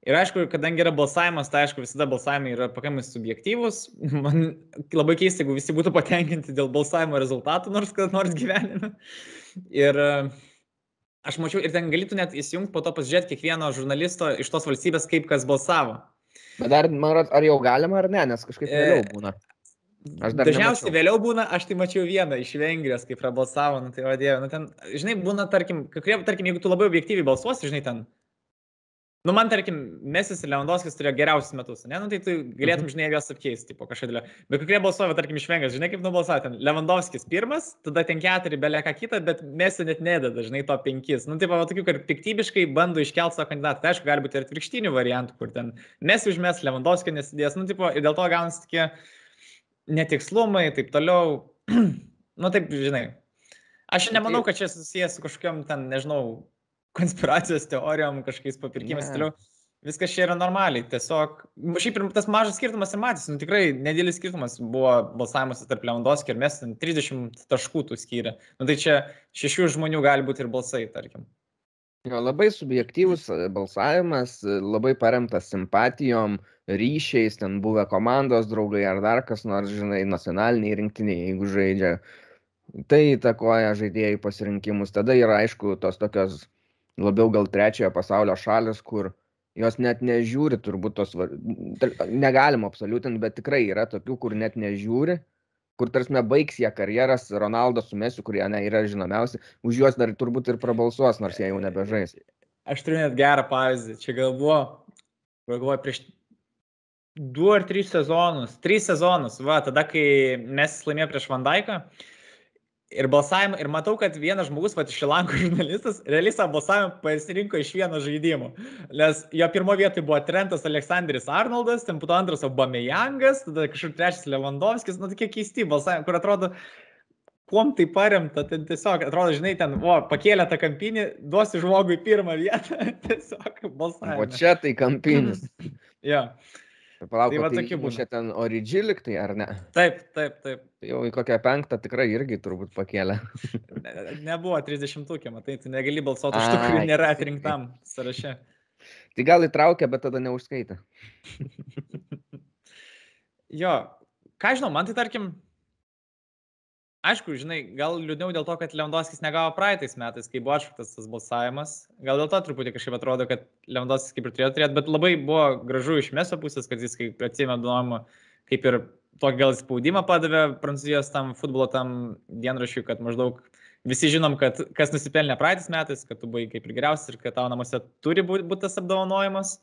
Ir aišku, kadangi yra balsavimas, tai aišku, visada balsavimai yra pakankamai subjektyvūs. Man labai keista, jeigu visi būtų patenkinti dėl balsavimo rezultatų, nors kada nors gyvenime. Ir uh, Aš mačiau ir ten galėtų net įsijungti po to pasižiūrėti kiekvieno žurnalisto iš tos valstybės, kaip kas balsavo. Bet dar, man atrodo, ar jau galima ar ne, nes kažkaip vėliau e, būna. Dažniausiai nemačiau. vėliau būna, aš tai mačiau vieną iš Vengrijos, kaip prabalsavo, nu tai vadėjo, nu ten, žinai, būna, tarkim, kai kurie, tarkim, jeigu tu labai objektyviai balsuosi, žinai, ten Nu, man, tarkim, Mesis ir Lewandowskis turėjo geriausius metus, ne? Nu, tai tu galėtum, Mhm. žinai, juos apkeisti, po kažkada. Bet kokie balsuoja, tarkim, iš Vengrijos, žinai, kaip nubalsuoja ten. Lewandowskis pirmas, tada ten keturi, belia ką kitą, bet Mesi net nededa, žinai, to penkis. Nu, tai va, tokių, kad piktybiškai bando iškelti savo kandidatą. Tai aišku, gali būti ir atvirkštinių variantų, kur ten Mesi užmes, Lewandowskis nesidės. Nu, tipo, ir dėl to gaunasi tokie netikslumai, taip toliau. nu, taip, žinai. Aš nemanau, kad čia susijęs su kažkokiam ten, nežinau, konspiracijos teorijom, kažkokiais papirkimais Ne. toliau. Viskas čia yra normaliai. Tiesiog, šiaip ir tas mažas skirtumas ir matys, nu tikrai nedėlis skirtumas buvo balsavimas tarp Lewandowski ir mes ten 30 taškų tų skyrė. Nu tai čia šešių žmonių gali būti ir balsai, tarkim. Jo, labai subjektyvus e, balsavimas, e, labai paremtas simpatijom, ryšiais, ten buvę komandos draugai ar dar kas nors, žinai, nacionaliniai rinktiniai, jeigu žaidžia. Tai įtakoja žaidėjų pasirinkimus. Tada yra, aišku, tos tokios labiau gal trečiojo pasaulio šalis, kur jos net nežiūri, turbūt tos, var- tar- negalim absoliutinti, bet tikrai yra tokių, kur net nežiūri, kur tarsi baigs jie karjeras, Ronaldo su Mesiu, kurie ne, yra žinomiausi, už juos dar turbūt ir prabalsuos, nors jie jau nebežais. Aš turiu net gerą pavyzdį. Čia gal buvo, galvoju, prieš du ar tris sezonus. Tris sezonus, va, tada, kai mes laimėjome prieš Vandaiką. Ir balsavimą, ir matau, kad vienas žmogus, va, Šilankų žurnalistas, realiai savo balsavimą pasirinko iš vieno žaidimo. Nes jo pirmo vietoje buvo Trentas Aleksandris Arnoldas, ten to antras Obameyangas, tada kažkur trečias Lewandowskis, nu tokie keisti balsavimai, kur atrodo, kuom tai paremta, ten tiesiog, atrodo, žinai, ten, o, pakėlė tą kampinį, duosi žmogui pirmą vietą, tiesiog O balsavimą. čia tai kampinis. Jo, Palauk, Tai va tai, tokie būna. čia ten origilik, tai ar ne? taip, taip, taip. Tai Jau į kokią penktą tikrai irgi turbūt pakėlė. Ne, nebuvo 30 tūkė, matai, tu negali balsuoti už tų, kurių nėra atrinktam sąraše. Tai gal įtraukė, bet tada neužskaitė. Jo, ką žinau, man tai tarkim, aišku, žinai, gal liūdniau dėl to, kad Lewandowskis negavo praeitais metais, kai buvo atšauktas tas balsavimas. Gal dėl to truputį kažkaip atrodo, kad Lewandowskis kaip ir turėjo turėti, bet labai buvo gražu iš meso pusės, kad jis kaip atsėmė duomą, kaip ir tokį gal spaudimą padavė Prancūzijos tam futbolo tam dienrašiui, kad maždaug visi žinom, kad kas nusipelnė praeitais metais, kad tu buvai kaip ir geriausias ir kad tavo namuose turi būti būt tas apdovanojimas.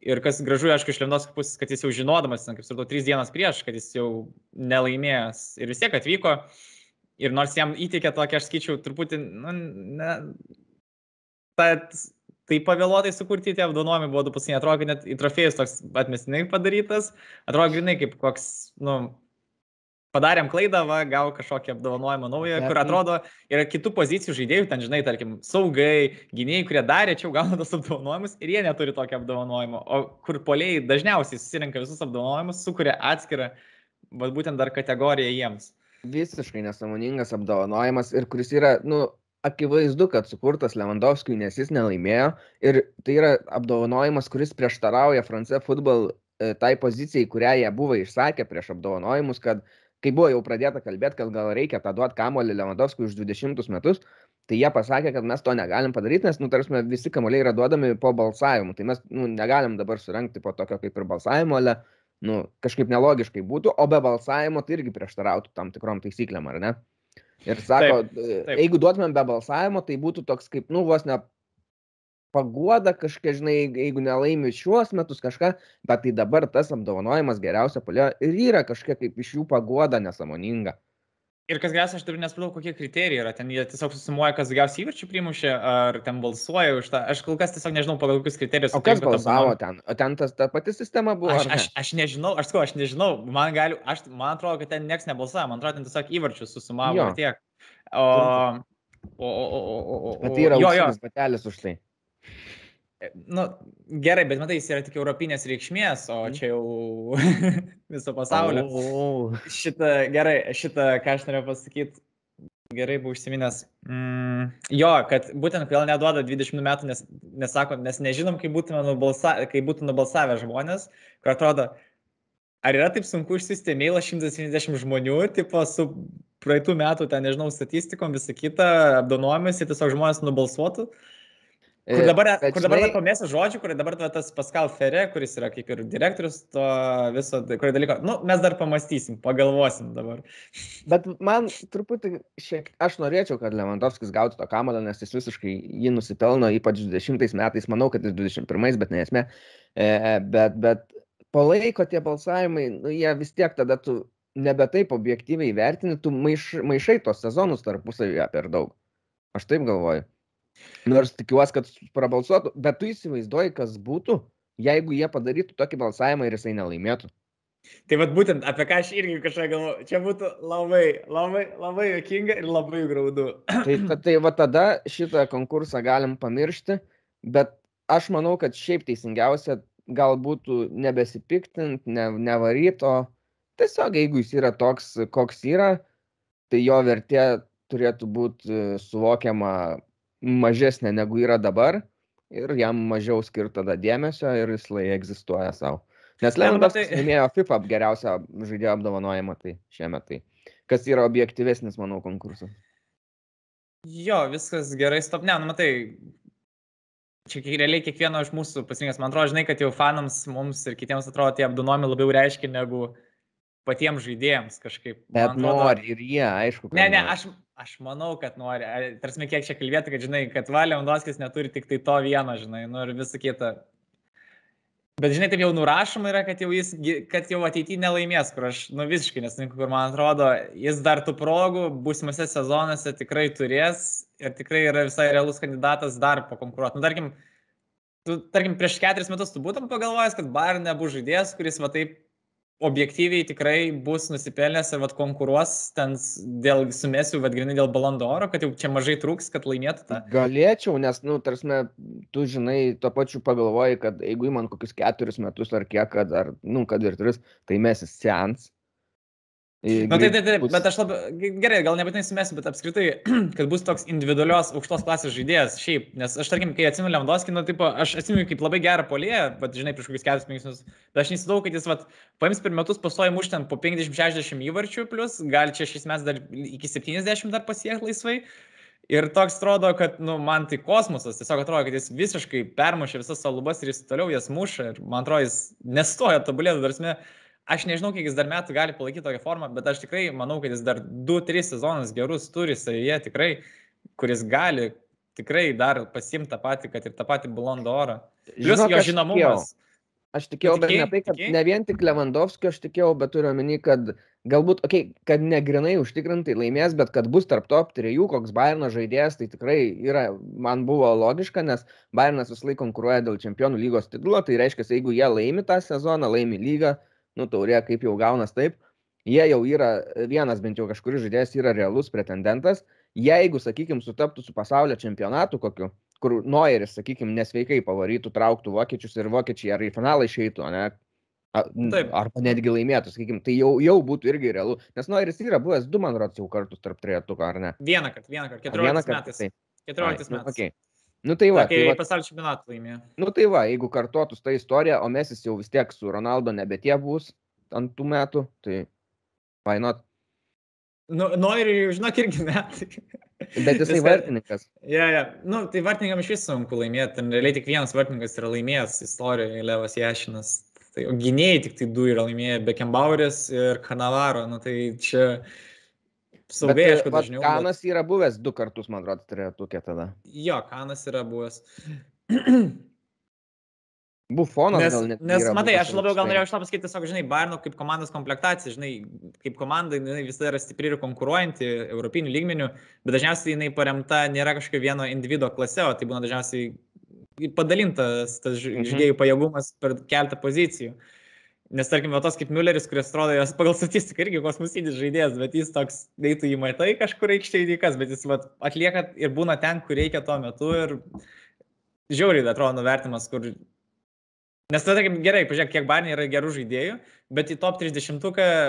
Ir kas gražu, aišku, iš Lewandowskio pusės, kad jis jau žinodamas, kaip supratau, trys dienas prieš, kad jis jau nelaimėjęs ir vis tiek atvyko. Ir nors jam įteikė tokį, aš skaičiau, truputį, nu, ne, tad, tai pavėluotai sukurti tie apdovanojimai buvo du paskutiniai, atrodo, net į trofėjus toks atmestinai padarytas, atrodo, grinai kaip koks, nu, padarėm klaidą, va, gavo kažkokį apdovanojimą naują, Bet kur atrodo, yra kitų pozicijų žaidėjų, ten, žinai, tarkim, saugai, gynėjai, kurie darė, čia jau gauna tos apdovanojimus ir jie neturi tokio apdovanojimo, o kur poliai dažniausiai susirenka visus apdovanojimus, sukuria atskirą, bet būtent dar kategoriją jiems. Visiškai nesąmoningas apdovanojimas ir kuris yra, nu, akivaizdu, kad sukurtas Lewandowskiui, nes jis nelaimėjo. Ir tai yra apdovanojimas, kuris prieštarauja France Football e, tai pozicijai, kurią jie buvo išsakę prieš apdovanojimus, kad kai buvo jau pradėta kalbėti, kad gal reikia tą duoti kamolį Lewandowskiui už 20 metus, tai jie pasakė, kad mes to negalim padaryti, nes, nu, tarsi visi kamoliai yra duodami po balsavimu. Tai mes, nu, negalim dabar surenkti po tokio kaip ir balsavimo, ale, nu, kažkaip nelogiškai būtų, o be balsavimo tai irgi prieštarautų tam tikrom taisyklėm, ar ne? Ir sako, Taip, taip. jeigu duotumėm be balsavimo, tai būtų toks kaip, nu, vos ne paguoda kažkiek, žinai, jeigu nelaimi šiuos metus kažką, bet tai dabar tas apdovanojimas geriausia polio ir yra kažkiek kaip iš jų paguoda nesąmoninga. Ir kas geriausia, aš turiu nesupratau, kokie kriterijai yra. Ten jie tiesiog susimuoja, kas daugiausiai įvarčių primušė, ar ten balsuoja už tą. Aš kol kas tiesiog nežinau, pagal kokius kriterijus. O kas balsavo ten? O ten tas, ta pati sistema buvo? Aš, aš, aš nežinau, aš sakau, aš nežinau, man, gali, aš, man atrodo, kad ten niekas nebalsavo, man atrodo, ten tiesiog įvarčius susumavo ir tiek. O, o, o, o, o, o, o, Bet tai yra jo, jo, auksinis batelis už tai. Nu, gerai, bet matai, jis yra tik europinės reikšmės, o Mhm. čia jau viso pasaulio. O, Šitą, gerai, šitą, ką aš norėjau pasakyti, gerai buvau užsiminęs. Mm, jo, kad būtent kodėl neduoda 20 metų, nes, nesako, nes nežinom, kaip, nubalsa, kaip būtų nubalsavę žmonės, kur atrodo, ar yra taip sunku išsiųsti mailą 170 žmonių, tipo su praeitų metų, ten nežinau, statistikom, visą kitą, apdovanojimus, ir tiesiog žmonės nubalsuotų. Kur dabar, Bet kur dabar žinai- pamėsiu žodžių, kur dabar tas Pascal Ferre, kuris yra kaip ir direktorius to viso, kurio dalyko. Nu, mes dar pamastysim, pagalvosim dabar. Bet man truputį šiek aš norėčiau, kad Lewandowskis gautų tą kamalą, nes jis visiškai jį nusipelno, ypač 20 metais, manau, kad jis 21, bet ne esmė. E, bet, bet po laiko tie balsavimai, nu, jie vis tiek tada tu nebe taip objektyviai vertini, tu maiš, maišai tos sezonus tarpusavyje per daug. Aš taip galvoju. Nors tikiuosi, kad prabalsuotų, bet tu įsivaizduoji, kas būtų, jeigu jie padarytų tokį balsavimą ir jisai nelaimėtų. Tai vad būtent apie ką aš irgi kažką galvoju. Čia būtų labai, labai, labai jokinga ir labai graudu. Tai, ta, tai va tada šitą konkursą galim pamiršti, bet aš manau, kad šiaip teisingiausia gal būtų nebesipiktinti, ne, nevaryti, o tiesiog jeigu jis yra toks, koks yra, tai jo vertė turėtų būti suvokiama mažesnė negu yra dabar ir jam mažiau skirta tada dėmesio ir jis lai egzistuoja savo. Nes Ne, nu, Lewandowskis tai- laimėjo FIFA geriausią žaidėjo apdovanojimą tai šiemet tai. Kas yra objektyvesnis, manau, konkursas. Jo, viskas gerai, stop. Ne, nu matai, čia realiai kiekvieno iš mūsų pasirinkęs. Man atrodo, žinai, kad jau fanams, mums ir kitiems atrodo, tie apdovanojimai labiau reiškia negu patiems žaidėjams kažkaip. Bet atrodo- nori ir jie, aišku. Ne, ne, aš, aš manau, kad nori. Tarsi, kiek čia kalbėti, kad, žinai, kad Valiandoskis neturi tik tai to vieno, žinai, nu ir visą kitą. Bet, žinai, taip jau nurašoma yra, kad jau jis, kad jau ateityje nelaimės, kur aš, nu, visiškai nesinku, kur man atrodo, jis dar tų progų būsimose sezonuose tikrai turės ir tikrai yra visai realus kandidatas dar pakonkuruoti. Nu, tarkim, tu, tarkim, prieš keturis metus tu būtum pagalvojęs, kad Bayern nebus žaidėjas, kuris va taip objektyviai tikrai bus nusipelnęs ir vat konkuruos ten dėl sumesių, vad grinai dėl balando oro, kad jau čia mažai trūks, kad laimėtų tą. Galėčiau, nes, nu, tarsi, tu žinai, tuo pačiu pagalvoji, kad jeigu man kokius keturis metus ar kiek, kad, ar, nu, kad ir tris, tai mes sens. Na tai taip, taip, bet aš labai gerai, gal nebūtinai sumesiu, bet apskritai, kad bus toks individualios aukštos klasės žaidėjas šiaip, nes aš tarkim, kai atsimenu Lewandowski, nu, tipo, aš atsimenu kaip labai gerą polėją, bet žinai, prieš kokius keturis metus, bet aš nesidau, kad jis, vat, paims per metus pastoja mušti ten po 50-60 įvarčių, plus gali čia šiais metais dar iki 70 dar pasiekti laisvai. Ir toks atrodo, kad, nu, man tai kosmosas, tiesiog atrodo, kad jis visiškai permušė visas savo lubas ir jis toliau jas muša. Ir man atrodo, jis nestoja tobulėti, dar esmė, aš nežinau, kiek jis dar metų gali palaikyti tokią formą, bet aš tikrai manau, kad jis dar 2-3 sezonus gerus turi savyje, tikrai, kuris gali tikrai dar pasimti tą patį, kad ir tą patį blondo orą. Plius jo žinomumas. Aš tikėjau, bet tikėjai? ne tai, kad Tikėjai? ne vien tik Lewandowski, aš tikėjau, bet turiu omeny, kad galbūt, okei, okay, kad negrinai užtikrintai laimės, bet kad bus tarp top 3, koks Bayerno žaidėjas, tai tikrai yra, man buvo logiška, nes Bayernas vis laik konkuruoja dėl čempionų lygos titulo, tai reiškia, jeigu jie laimi tą sezoną, laimi lygą, nu taurė kaip jau gaunas taip, jie jau yra, vienas bent jau kažkuris žaidėjas yra realus pretendentas, jeigu, sakykime, sutaptų su pasaulio čempionatu kokiu, kur Noiris, sakykime, nesveikai pavarytų, trauktų vokiečius ir vokiečiai ar į finalą išeitų, ne? Taip. Arba netgi laimėtų, sakykime, tai jau, jau būtų irgi realu. Nes Noiris yra buvęs du, man rodos, jau kartus tarp trejetuko, ar ne? Vieną kartą, vieną kartą, A, Vieną 14 kartą, metais. tai. 14 nu, metais. okay. Nu tai va, Kai tai va, pasaulio čempionatą laimėjo. nu tai va, jeigu kartuotus tą istoriją, o Mesis jau vis tiek su Ronaldo nebe tie bus ant tų metų, tai why not? Nu, noriu, žinok, irgi metai. Bet jisai vartininkas. Ja, ja. Nu, tai vartininkam iš vis sunku laimėti. Ten realiai tik vienas vartininkas yra laimėjęs istorijoje, Levas Jašinas. Tai, o gynėjai tik tai du yra laimėję, Bekembaueris ir Kanavaro. Nu, tai čia saugai, Bet, aišku, dažniau. Kanas yra buvęs du kartus, man atrodo, trejetukė tada. Bet... Jo, Kanas yra buvęs. Bufonas Nes, gal net. nes matai, aš labiau gal norėjau šitą pasakyti, tiesiog, žinai, Bayerno kaip komandos komplektacija, žinai, kaip komanda, jinai visada yra stipri ir konkuruojanti europinių lygmenių, bet dažniausiai jinai paremta nėra kažkokio vieno individuo klase, o tai būna dažniausiai padalintas tas Mhm. žaidėjų pajėgumas per keltą pozicijų. Nes, tarkim, tos kaip Mülleris, kuris atrodo, jos pagal statistiką irgi kosmosinis žaidėjas, bet jis toks, eitų į matai kažkur aikštėje įvykas, bet jis va, atlieka ir būna ten, kur reikia tuo metu ir žiauriai atrodo nuvertimas, kur Nes tada, tarkim, gerai, pažiūrėk, kiek Barnė yra gerų žaidėjų, bet į top 30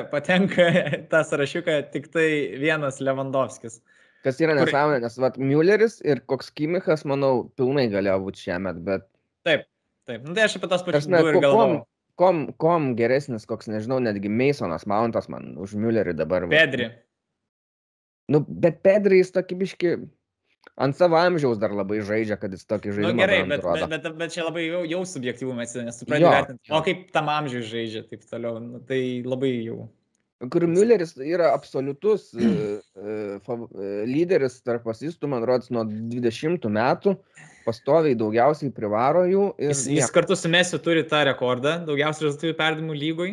patenka tą sąrašiuką tik tai vienas Lewandowskis. Kas yra nesąmonė, nes vat, Mülleris ir koks Kimichas, manau, pilnai galėjo būti šiemet, bet Taip, taip. Nu, tai aš apie tos pačius Prasme, du ir galvoju. Kom, kom geresnis, koks, nežinau, netgi Masonas Mountas man už Müllerį dabar. Pedri. Nu, bet Pedri jis tokį biški, ant savo amžiaus dar labai žaidžia, kad jis tokį Na žaidimą nu, gerai, bet, bet, bet, bet čia labai jau, jau subjektyvų mes, nes tu Jo, pradedi vertinti, o kaip tam amžiui žaidžia, taip toliau, nu, tai labai jau. Kur Mülleris yra absoliutus fav- e, lyderis tarp asistų, man rodos, nuo 20 metų, pastoviai daugiausiai privaro jų. Ir Jis, jis kartu su Mesiu turi tą rekordą, daugiausiai rezultatyvių perdimų lygoj.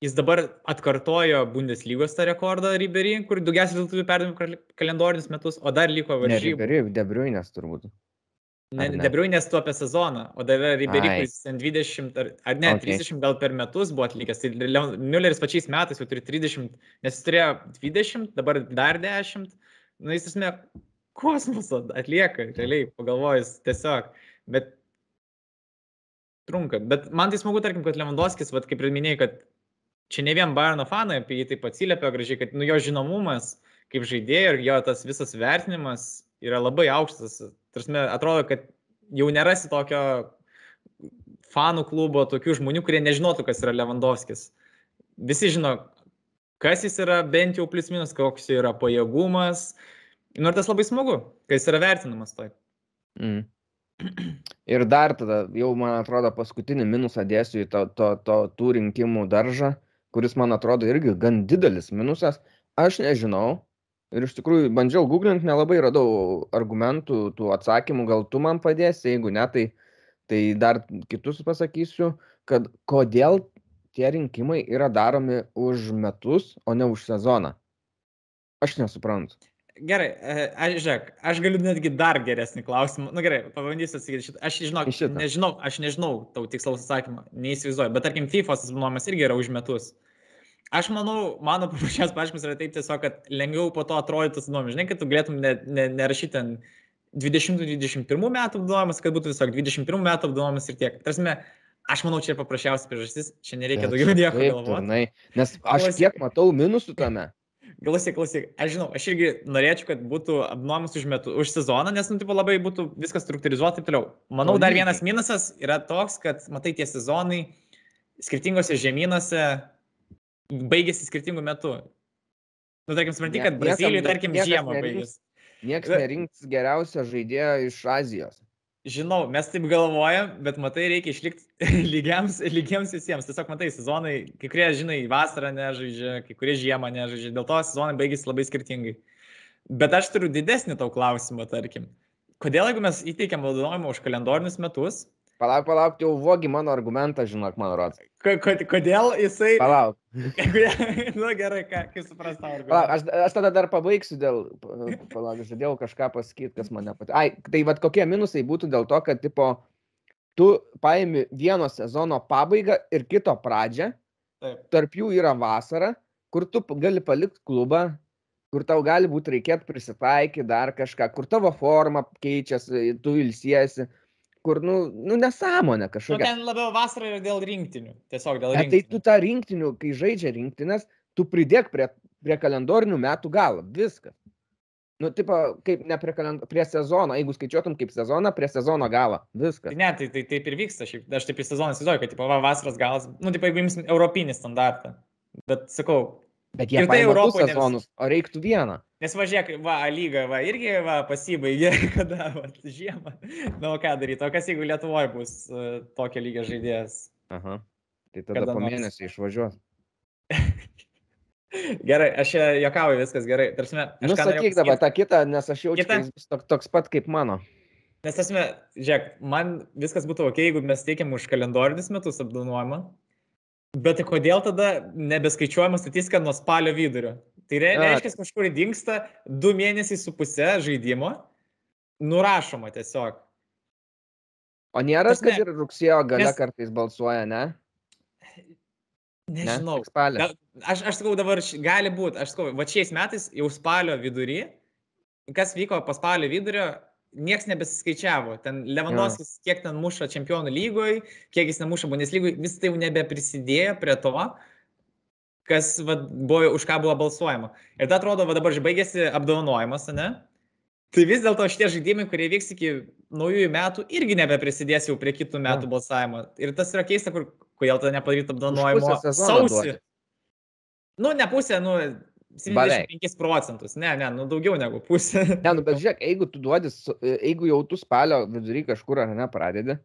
Jis dabar atkartojo Bundeslygos tą rekordą Riberį, kur daugiausiai rezultatyvių perdimų kal- kalendorinius metus, o dar liko varžybų. Debriuinės turbūt. Ne, ne? Debriuinės tu apie sezoną, o dar Riberį, kuris ten 20 ar, ar ne, Okay. 30 gal per metus buvo atlikęs. Tai Mülleris pačiais metais jau turi 30, nes jis turėjo 20, dabar dar 10. Na, jis esmė kosmoso atlieka, realiai pagalvojus tiesiog. Bet trunka. Bet man tai smagu, tarkim, kad Lewandowskis, vat, kaip ir minėjai, kad čia ne vien Bayerno fanai apie jį taip atsiliepia gražiai, kad nu, jo žinomumas kaip žaidėjo ir jo tas visas vertinimas yra labai aukštas. Tarsi atrodo, kad jau nerasi tokio fanų klubo, tokių žmonių, kurie nežinotų, kas yra Lewandowskis. Visi žino, kas jis yra, bent jau plus minus, koks jo yra pajėgumas. Nu ir tas labai smagu, kai jis yra vertinamas taip. Mm. Ir dar tada, jau man atrodo, paskutinį minusą dėsiu į to, to, to, tų rinkimų daržą, kuris man atrodo irgi gan didelis minusas. Aš nežinau. Ir iš tikrųjų bandžiau googlinti, nelabai radau argumentų, tų atsakymų, gal tu man padėsi, jeigu ne, tai, tai dar kitus pasakysiu, kad kodėl tie rinkimai yra daromi už metus, o ne už sezoną. Aš nesuprantu. Gerai, e, aš, žiūrėk, aš galiu netgi dar geresnį klausimą. Na nu, gerai, pabandysiu atsakyti šitą. Aš žinau, Į šitą. nežinau, aš nežinau tau tikslaus atsakymą, neįsivaizduoju, bet tarkim, FIFA asmenuojamas irgi yra už metus. Aš manau, mano paprasčiausias paaiškinimas yra taip tiesiog, kad lengviau po to atrodytų nuomonė. Žinai, kad tu galėtum ne, ne, nerašyti ten 20-21 metų apdovanojimas, kad būtų tiesiog 21 metų apdovanojimas ir tiek. Tarsi, aš manau, čia paprasčiausia priežastis, čia nereikia Bet daugiau nieko galvoti. Nes aš kiek matau minusų tame. Klausyk, klausyk, aš žinau, aš irgi norėčiau, kad būtų apnuomas už, metų, už sezoną, nes, nu, tipo, labai būtų viskas struktūrizuota ir taip toliau. Manau, dar vienas minusas yra toks, kad, matai, tie sezonai skirtingose žemynuose baigėsi skirtingų metų. Nu, tarkim, supranti, kad Brazilijai, tarkim, žiemą baigėsi. Niekas nerinks geriausio žaidėjo iš Azijos. Žinau, mes taip galvojam, bet matai, reikia išlikti lygiams, lygiems visiems. Tiesiog matai, sezonai, kai kurie, žinai, vasarą nežaidžia, kai kurie žiemą nežaidžia, dėl to sezonai baigėsi labai skirtingai. Bet aš turiu didesnį tau klausimą, tarkim. Kodėl, jeigu mes įteikiam vadovavimą už kalendorinius metus, Palauk, palauk, jau vogi mano argumentą, žinok, man ko- kodėl jisai... Palauk. Na gerai, ką, kaip supras tau Palauk, aš, aš tada dar pabaigsiu dėl, palauk, žadėjau kažką pasakyti, kas mane pat. Ai, tai vad kokie minusai būtų dėl to, kad, tipo, tu paimi vieno sezono pabaigą ir kito pradžią, Taip. tarp jų yra vasara, kur tu gali palikti klubą, kur tau gali būti reikėti prisitaikyti dar kažką, kur tavo forma keičiasi, tu ilsiesi, kur, nu, nu nesąmonė Nu, kažkokia. ten labiau vasarą yra dėl rinktinių. Tiesiog dėl Ne, tai rinktinių. tu tą rinktinių, kai žaidžia rinktinės, tu pridėk prie, prie kalendorinių metų galo. Viskas. Nu, tipo, kaip ne prie, kalend... prie sezono, jeigu skaičiuotum kaip sezoną, prie sezono galo. Viskas. Tai ne, tai, tai taip ir vyksta. Šiaip, aš taip į sezoną įsivaizduoju, kad tipo, va, vasaros galas, nu, taip, jeigu imsim europinį standartą. Bet sakau, Bet jie tai paima du Europoj ne vis- sezonus, o reiktų vieną. nes važiuok, va, lyga, va, irgi, va, pasibaigė, kada, va, žiemą. Na, o ką daryti, o kas jeigu Lietuvoje bus uh, tokio lygio žaidėjas? Aha. Tai tada Kada po mėnesio išvažiuos. Gerai, aš čia jokauju, viskas gerai. Tarsi, Nu, sakyk dabar tą kitą, nes aš jaučiu, kad jis bus toks, pat kaip mano. Nes esmė, žiūrėk, man viskas būtų ok, jeigu mes teikiam už kalendorinius metus apdovanojimą, bet tai kodėl tada nebeskaičiuojama statistika nuo spalio vidurio? Tai re, reiškia, kažkur dinksta du mėnesiai su pusė žaidimo, nurašoma tiesiog. O nėra, kad ir rugsėjo gale nes- kartais balsuoja, ne? Ne, Nežinau. spalį. Gal- Aš, aš sakau dabar, gali būti, aš sakau, va šiais metais jau spalio vidury, kas vyko po spalio vidurio, niekas nebesiskaičiavo. Ten Lewandowskis, kiek ten muša čempionų lygoje, kiek jis nemuša Bundeslygoje, vis tai jau nebeprisidėjo prie to, kas va, buvo, už ką buvo balsuojama. Ir tai atrodo, va dabar baigėsi apdovanojimas, ne? Tai vis dėlto šitie žaidimai, kurie vyks iki naujųjų metų, irgi nebeprisidės jau prie kitų metų Jo. balsavimo. Ir tas yra keista, kur, kodėl to nepadaryti apdovanojimo sausį. duoti. Nu, ne pusė, nu, 75 procentus. Ne, ne, nu daugiau negu pusė. Ne, nu, bet žiūrėk, jeigu tu duodi, su- jeigu jau tu spalio vidury kažkur ar ne pradedi,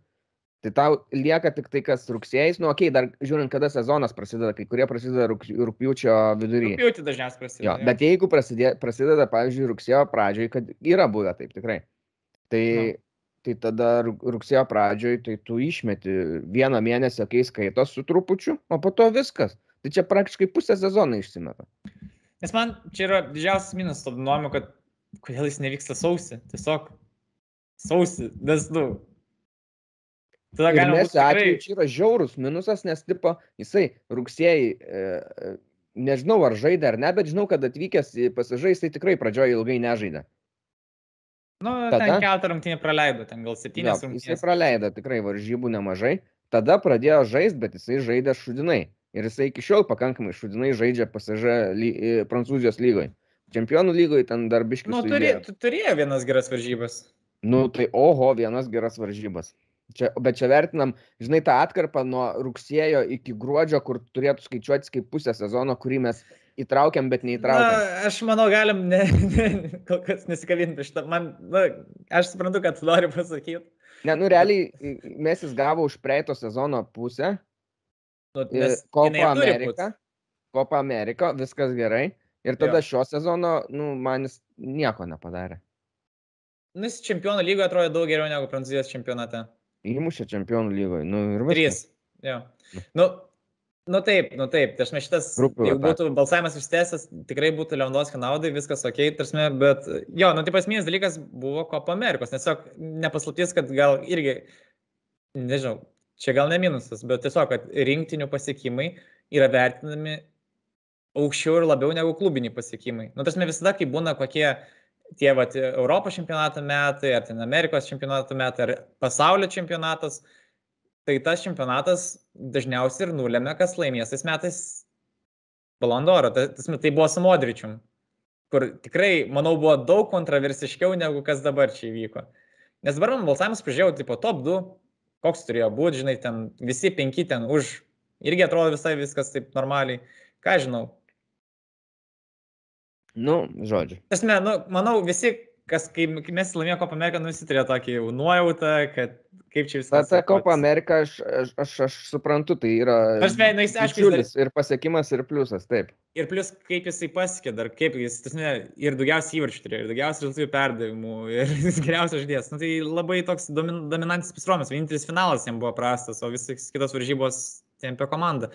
tai tau lieka tik tai, kas rugsėjais, nu, okei, okay, dar žiūrint, kada sezonas prasideda, kai kurie prasideda rūp- rūpjūčio vidury. Rūpjūtį dažniausiai prasideda. Jo, bet jeigu prasidė, prasideda, pavyzdžiui, rugsėjo pradžioj, kad yra buvę taip tikrai, tai, Nu. tai tada rug- rugsėjo pradžioj, tai tu išmeti vieną mėnesį, kai skaitos su trupučiu, o po to viskas. Tai čia praktiškai pusę sezoną išsimeta. Nes man čia yra didžiausias minus to nuomonio, kad kodėl jis nevyksta sausi. Tiesiog sausi, nes, nu. Tada galima mes atveju čia yra žiaurus minusas, nes tipo, jisai rugsėjai, e, e, nežinau ar žaidė ar ne, bet žinau, kad atvykęs į pasižai, jisai tikrai pradžioje ilgai nežaidė. Nu, tada- ten keletą rungtynį praleido, ten gal Jo, septynės jisai rungtynės. praleido tikrai varžybų nemažai, tada pradėjo žaisti, bet jisai žaidė šudinai. Ir jisai iki šiol pakankamai šudinai žaidžia pasižai ly, Prancūzijos lygoje. Čempionų lygoje ten dar biškiai. Nu, turė, tu turėjo vienas geras varžybas. Nu, tai oho, vienas geras varžybas. Čia, bet čia vertinam, žinai, tą atkarpą nuo rugsėjo iki gruodžio, kur turėtų skaičiuotis kaip pusę sezono, kurį mes įtraukiam, bet neįtraukiam. Na, aš manau, galim ne, ne, kol kas nesikabinti šitą. Man, na, aš suprantu, kad tu nori pasakyti. Ne, nu realiai mes jis gavo už praeito sezono pusę. Nu, Kopa Amerika. Kopa Amerika, viskas gerai. Ir tada Jo. šio sezono, nu, man jis nieko nepadarė. Nu, jis čempionų lygoje atrodo daug geriau negu Prancūzijos čempionate. Įmušė čempionų lygoje. Nu, ir viskas. Trys. Jo. Nu, nu taip, nu taip. Tai aš mes šitas, Grupių jeigu būtų balsavimas ištęsęs, tikrai būtų Lewandowski naudai, viskas ok, tarsi, bet jo, nu taip esminis dalykas buvo Kopa Amerikos. Tiesiog nepaslaptis, kad gal irgi, nežinau, čia gal ne minusas, bet tiesiog, kad rinktinių pasiekimai yra vertinami aukščiau ir labiau negu klubiniai pasiekimai. Nu, tarsi visada, kai būna kokie tie vat, Europos čempionato metai, ar ten Amerikos čempionato metai, ar pasaulio čempionatas, tai tas čempionatas dažniausiai ir nulėmė, kas laimės tais metais Balandoro. Tai, tai buvo su Modričium, kur tikrai, manau, buvo daug kontroversiškiau negu kas dabar čia įvyko. Nes dabar man balsavimas prižiūrėjau, tipo top 2, koks turėjo būti, žinai, ten visi penki ten už, irgi atrodo visai viskas taip normaliai. Ką žinau, Nu, žodžiu. Tasme, nu, manau, visi, kas, kai, kai mes laimėjome Kopą Ameriką, nu, visi turėjo tokį jau nuojautą, kad kaip čia Ta, viskas. ta Kopa atrodys. Amerika, aš, aš, aš, aš suprantu, tai yra Prasme, nu, jis, aišku, dar- ir pasiekimas, ir pliusas, taip. Ir plus, kaip jisai pasiekė, dar kaip jis, tasme, ir daugiausiai įvarčių turėjo, ir daugiausiai rezultatų perdavimų, ir jis geriausias žaidėjas. Nu, tai labai toks domin, dominantis pasirodymas. Vienintelis finalas jam buvo prastas, o visas kitos varžybos tempė komandą.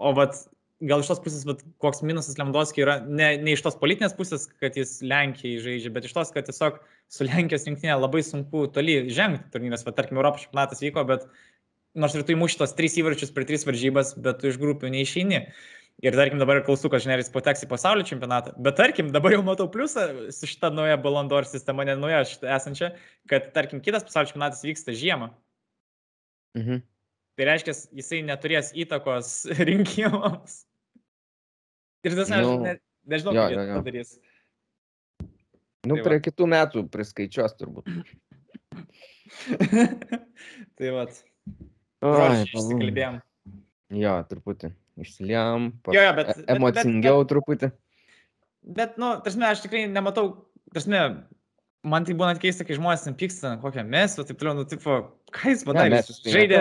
O vat, gal iš tos pusės, vat, koks minusas Lemdovskiai yra, ne, ne iš tos politinės pusės, kad jis Lenkijai žaidžia, bet iš tos, kad tiesiog su Lenkijos rinktinė labai sunku toli žengti turnyras. Va, tarkim, Europos čempionatas vyko, bet nors ir tu įmuši tos trys įvarčius per tris varžybas, bet tu iš grupių neišeini. Ir tarkim dabar klaustukas, žinai, ar jis pateks į pasaulio čempionatą. Bet tarkim, dabar jau matau pliusą su šita nauja Balandor sistema, ne nauja esančia, kad tarkim kitas pasaulio čempionatas vyksta žiemą. Mhm. Tai reiškia, jisai neturės įtakos rinkimams. Ir tas, Nu, ne, nežinau, jo, kaip jie tai padarys. Nu, Tai prie kitų metų priskaičiuos turbūt. tai palauk. išsikalbėjom. Jo, truputį. Išsiliam. Jo, jo, bet- e- bet- bet- emocingiau truputį. Bet, nu, tarsi, aš tikrai nematau, tarsi, man tai būna keista, kai žmonės pyksta, kokią mes, o taip toliau, nu, tipo, ką jis padarė? Jis tai žaidė,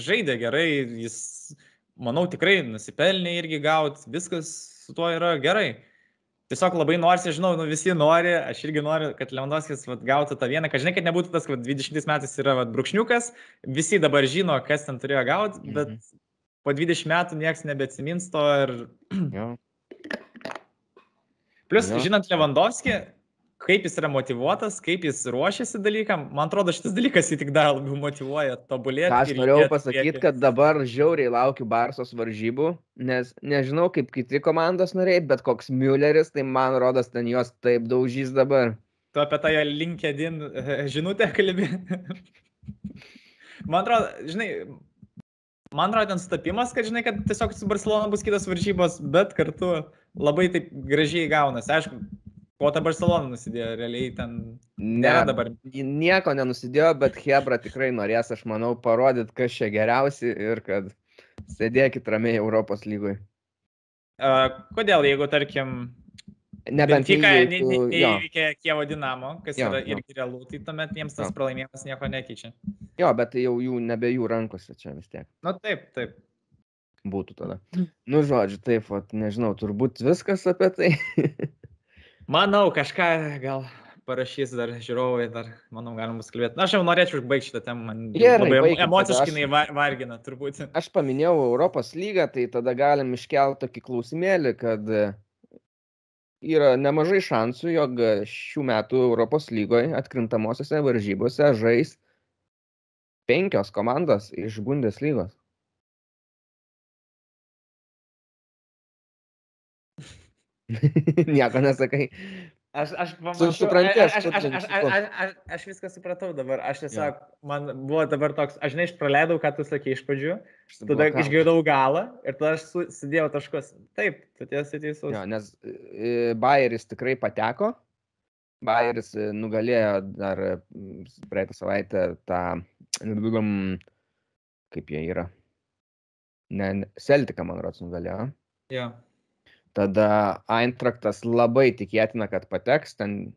žaidė gerai, jis, manau, tikrai nusipelnė irgi gauti, viskas su tuo yra gerai. Tiesiog labai nori, žinau, nu, visi nori, aš irgi noriu, kad Lewandowskis vat, gautų tą vieną, kad žinai, kad nebūtų tas, kad 20 metais yra vat, brūkšniukas, visi dabar žino, kas ten turėjo gauti, bet Mhm. po 20 metų niekas nebeatsimins to ir Jo. Plus, Jo. žinant Lewandowski, kaip jis yra motivuotas, kaip jis ruošiasi dalykam, man atrodo, šitas dalykas jį tik dar labiau motivuoja tobulėti. Aš norėjau pasakyti, kad dabar žiauriai laukiu Barsos varžybų, nes nežinau kaip kiti komandos nariai, bet koks Mülleris, tai man rodos, ten juos taip daužys dabar. Tu apie tą jo LinkedIn e, žinutę kalbė. man atrodo, žinai, man atrodo ten sutapimas, kad žinai, kad tiesiog su Barcelona bus kitos varžybos, bet kartu labai taip gražiai gaunasi. Aišku, po tą Barcelona nusidėjo, realiai ten nėra Ne, dabar. nieko nenusidėjo, bet Hebra tikrai norės, aš manau, parodyti, kas čia geriausi ir kad sėdėkit ramiai Europos lygoj. Uh, kodėl, jeigu, tarkim, Nebent jo. neįveikė Kievo Dinamo, kas Jo, yra irgi realu, tai tuomet jiems tas Jo. pralaimėjimas nieko nekeičia. Jo, bet tai jau jų nebe jų rankose čia vis tiek Na taip, taip. būtų tada. Nu, žodžiu, taip, vat, nežinau, turbūt viskas apie tai. Manau, kažką gal parašys dar žiūrovai, dar, manau, galim bus kalbėti. Na, aš jau norėčiau užbaigti šitą temą, man Gerai, labai tada, emociškai aš- jinai va- vargina, turbūt. Aš paminėjau Europos lygą, tai tada galim iškelti tokį klausimėlį, kad e, yra nemažai šansų, jog šių metų Europos lygoje atkrintamosiose varžybose žais penkios komandos iš Bundeslygos. Nieko nesakai. Aš, aš, pamačiau- supranti, aš, aš aš, aš, aš, aš, aš, viską supratau dabar. Aš tiesiog, man buvo dabar toks, aš žinai, aš praleidau, ką tu sakei iš pradžių, tada išgirdau galą ir tada aš su- sudėjau taškus. Taip, tu tiesi teisus. Jo, nes e, Bayeris tikrai pateko. Bayeris e, nugalėjo dar praeitą savaitę tą, kaip jie yra. Ne, ne Celtica, man rodos, nugalėjo. Jo. Tada Eintraktas labai tikėtina, kad pateks. Ten...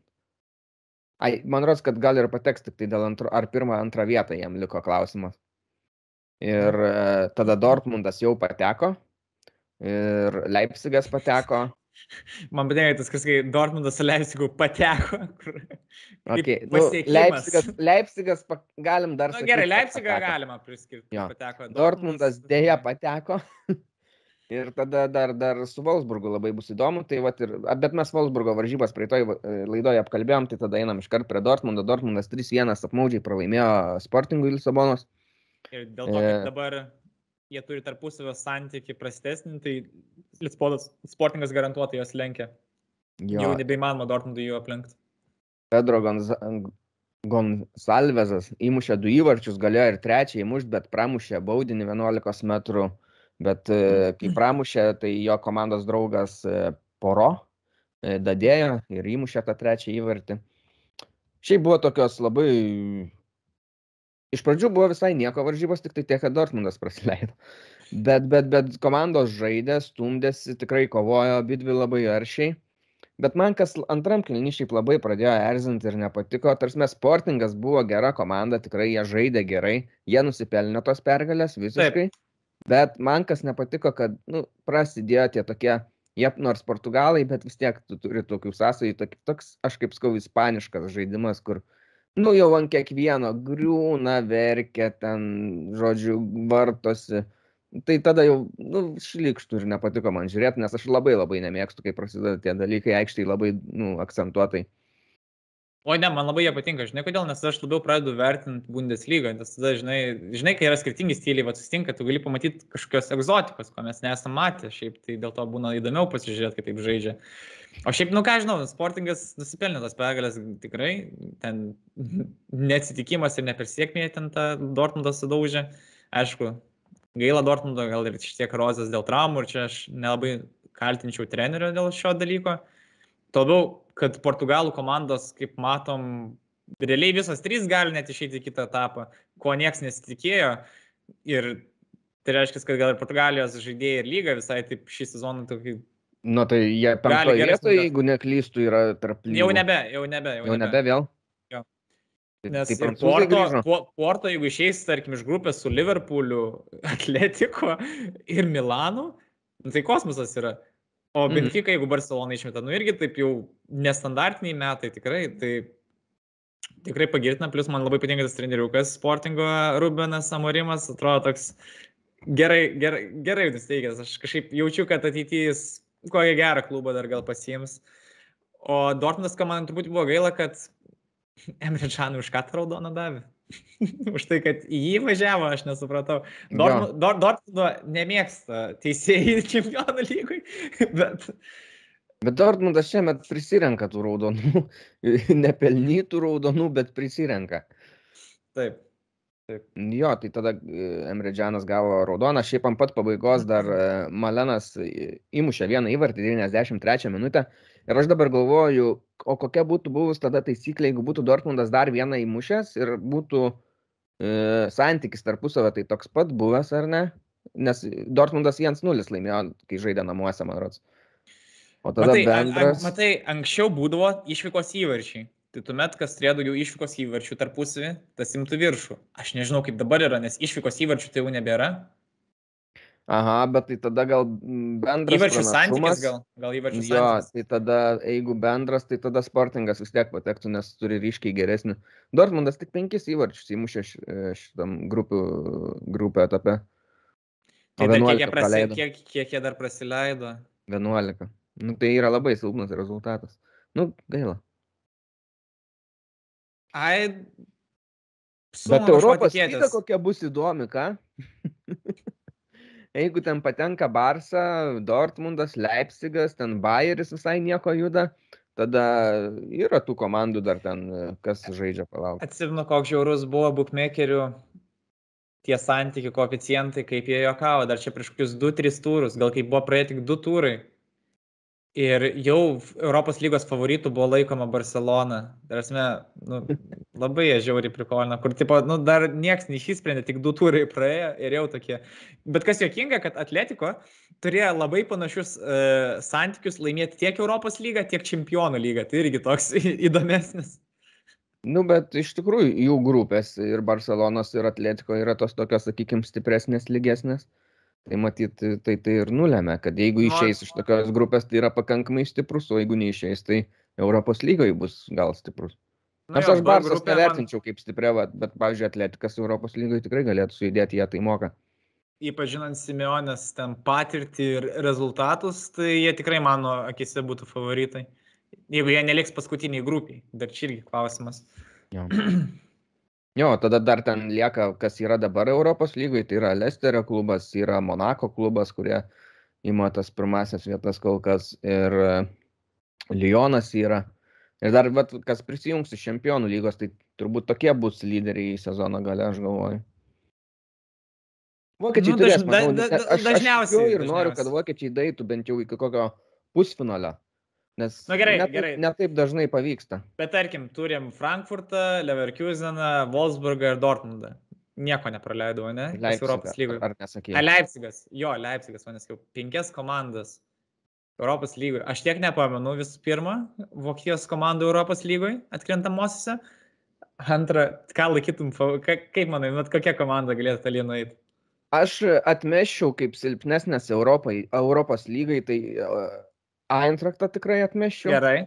Ai, man rodos, kad gal ir pateks tik tai dėl antro, ar pirmą, antrą vietą jam liko klausimas. Ir e, tada Dortmundas jau pateko. Ir Leipzigas pateko. Man patinka tas, kas kai Dortmundas su Leipzigu pateko. Kur... Okay. Nu. Leipzigas, Leipzigas pa, galim dar Na sakyt, gerai, kad Leipzigą pateko. galima priskirti. Pateko. Dortmundas dėja pateko. Ir tada dar, dar su Wolfsburgu labai bus įdomu. Tai vat ir, bet mes Wolfsburgo varžybas praeitoj va- e, laidoje apkalbėjom, tai tada einam iškart prie Dortmundo. Dortmundas 3-1 apmaudžiai pralaimėjo Sportingui Lisabonos. Ir dėl to, kad E. dabar jie turi tarpusavio santyki prastesnį, tai Sportingas garantuotai jos lenkia. Jo. Jau nebeįmanoma Dortmundui jų aplenkti. Pedro Gonsalvesas įmušė du įvarčius, galėjo ir trečią įmušti, bet pramušė baudinį 11 metrų. Bet e, kai pramušė, tai jo komandos draugas e, Poro e, dadėjo ir įmušė tą trečią įvartį. Šiaip buvo tokios labai... Iš pradžių buvo visai nieko varžybos, tik tai tiek, kad Dortmundas praleido. Bet, bet, bet komandos žaidė, stumdėsi, tikrai kovojo abi dvi labai aršiai. Bet man kas antram kilny šiaip labai pradėjo erzinti ir nepatiko. Tarsi sportingas buvo gera komanda, tikrai jie žaidė gerai, jie nusipelnė tos pergalės visiškai. Taip. Bet man kas nepatiko, kad nu, prasidėjo tie tokie, jie nors portugalai, bet vis tiek tu turi tokių sąsajų, tok- toks, aš kaip skau, ispaniškas žaidimas, kur, nu jau ant kiekvieno griūna, verkia ten, žodžiu, vartosi. Tai tada jau, nu, šlikštų ir nepatiko man žiūrėti, nes aš labai labai nemėgstu, kai prasideda tie dalykai aikštai labai, nu, akcentuotai. O ne, man labai jie patinka, žinai kodėl, nes aš labiau pradedu vertinti Bundesliga, nes tada, žinai, žinai kai yra skirtingi stiliai, va susitinka, tu gali pamatyti kažkokios egzotikos, ko mes nesame matę, šiaip tai dėl to būna įdomiau pasižiūrėti, kaip taip žaidžia. O šiaip, nu ką žinau, sportingas nusipelnė tas pergalės tikrai, ten neatsitikimas ir nepersiekmė ten tą Dortmundą sudaužė. Aišku, gaila Dortmundo, gal ir šiek tiek rozės dėl traumų ir čia aš nelabai kaltinčiau trenerio dėl šio dalyko. Tuo labiau, kad portugalų komandos, kaip matom, realiai visos trys gali net išeiti į kitą etapą, ko nieks nesitikėjo. Ir tai reiškia, kad gal ir Portugalijos žaidėjai ir lyga visai taip šį sezoną tokį... Nu, tai jie penktoje vietoje, jeigu neklystų, yra tarp lygų. Jau nebe, jau nebe. Jau nebe vėl? Jo. Tai, Nes tai Porto. Po- Porto, jeigu išeis, tarkim, iš grupės su Liverpooliu, Atletico ir Milanu, nu, tai kosmosas yra. O Mhm. Benfica, jeigu Barcelona išmeta, nu irgi taip jau nestandartiniai metai, tikrai, tai tikrai pagirtina, plus man labai patinka tas treneriukas sportingo Rubenas Amorimas, atrodo toks gerai, gerai, gerai nusteigęs, aš kažkaip jaučiu, kad ateityje kokią gerą klubą dar gal pasiims. O Dortmundas, ką man turbūt buvo gaila, kad Emre Čanui už ką tą raudoną davė. už tai, kad į jį važiavo, aš nesupratau. Dortmu- Dor- Dortmundo nemėgsta teisėjai čempionų lygui, bet Bet Dortmundas šiemet prisirenka tų raudonų, nepelnytų raudonų, bet prisirenka. taip. Jo, tai tada e, Emre Džanas gavo raudoną, šiaip ant pat pabaigos dar e, Malenas e, įmušė vieną įvartį 93 minutę. Ir aš dabar galvoju, o kokia būtų buvus tada taisyklė, jeigu būtų Dortmundas dar vieną įmušęs ir būtų e, santykis tarpusavio tai toks pat buvęs ar ne, nes Dortmundas 1-0 laimėjo, kai žaidė namuose, man rodos. O tada matai, bendras... an, matai, anksčiau būdavo išvykos įvarčiai. Tai tuomet, kas turėjo daugiau išvykos įvarčių tarpusavį, tas imtų viršų. Aš nežinau, kaip dabar yra, nes išvykos įvarčių tai jau nebėra. Aha, bet tai tada gal bendras. Įvarčių santykis gal, gal įvarčių jo, santykis. Jo, tai tada, jeigu bendras, tai tada sportingas vis tiek patektų, nes turi ryškiai geresnį. Dortmundas tik penkis įvarčius įmušė šitam grupių, grupio etape. Tai dar kiek jie, prasi, kiek, kiek jie dar prasileido? 11. Nu, tai yra labai silpnas rezultatas. Nu, gaila. Ai. Bet Europos lyga kokia bus įdomi, ką? Jeigu ten patenka Barsa, Dortmundas, Leipzigas, ten Bayeris visai nieko juda, tada yra tų komandų dar ten, kas žaidžia palauk. Atsimenu, koks žiaurus buvo bookmakerių tie santykių koeficientai, kaip jie juokavo, dar čia prieš kokius 2-3 turus, gal kaip buvo praėję tik 2 turai. Ir jau Europos lygos favoritų buvo laikoma Barcelona. Tarasme, nu, labai jie žiauriai prikolina, kur tipo, nu, dar nieks neišsprendė, tik du turai praėjo ir jau tokie. Bet kas juokinga, kad Atletiko turėjo labai panašius uh, santykius laimėti tiek Europos lygą, tiek Čempionų lygą. Tai irgi toks įdomesnis. Nu, bet iš tikrųjų jų grupės ir Barcelonos ir Atletiko yra tos tokios, sakykime, stipresnės, lygesnės. Tai matyt, tai tai ir nulėmė, kad jeigu išeis iš tokios grupės, tai yra pakankamai stiprus, o jeigu neišeis, tai Europos lygoje bus gal stiprus. Nors nu, aš Barsas nevertinčiau kaip stipriau, bet, pavyzdžiui, Atletikas Europos lygoje tikrai galėtų sujudėti, jie tai moka. Ypač žinant Simeonės ten patirtį ir rezultatus, tai jie tikrai mano akise būtų favoritai. Jeigu jie neliks paskutiniai grupiai, dar čia irgi klausimas. Jo. Jo, tada dar ten lieka, kas yra dabar Europos lygoje, tai yra Lesterio klubas, yra Monako klubas, kurie ima tas pirmasias vietas kol kas ir e, Lyonas yra. Ir dar, bet, kas prisijungs iš čempionų lygos, tai turbūt tokie bus lyderiai į sezono gale, aš galvoju. Vokiečiai nu, turės, manau, da, da, da, dažniausiai. Aš ir noriu, kad vokiečiai daitų bent jau iki kokio pusfinalio. Nes Na gerai, net, gerai. Netaip dažnai pavyksta. Bet tarkim, turim Frankfurtą, Leverkuseną, Wolfsburgą ir Dortmundą. Nieko nepraleidau, ne? Leipzigas, Europos lygoje. Ar nesakėjai? A, Leipzigas. Jo, Leipzigas, man nesakiau. Penkias komandas Europos lygoje. Aš tiek nepamenu visų pirma, Vokietijos komandų Europos lygoje atkrintamosiose. Antra, ką laikytum, kaip manai, bet kokia komanda galėtų toli nueiti? Aš atmeščiau kaip silpnesnės Europai, Europos lygai, tai Eintrachtą tikrai atmeščiau. Gerai.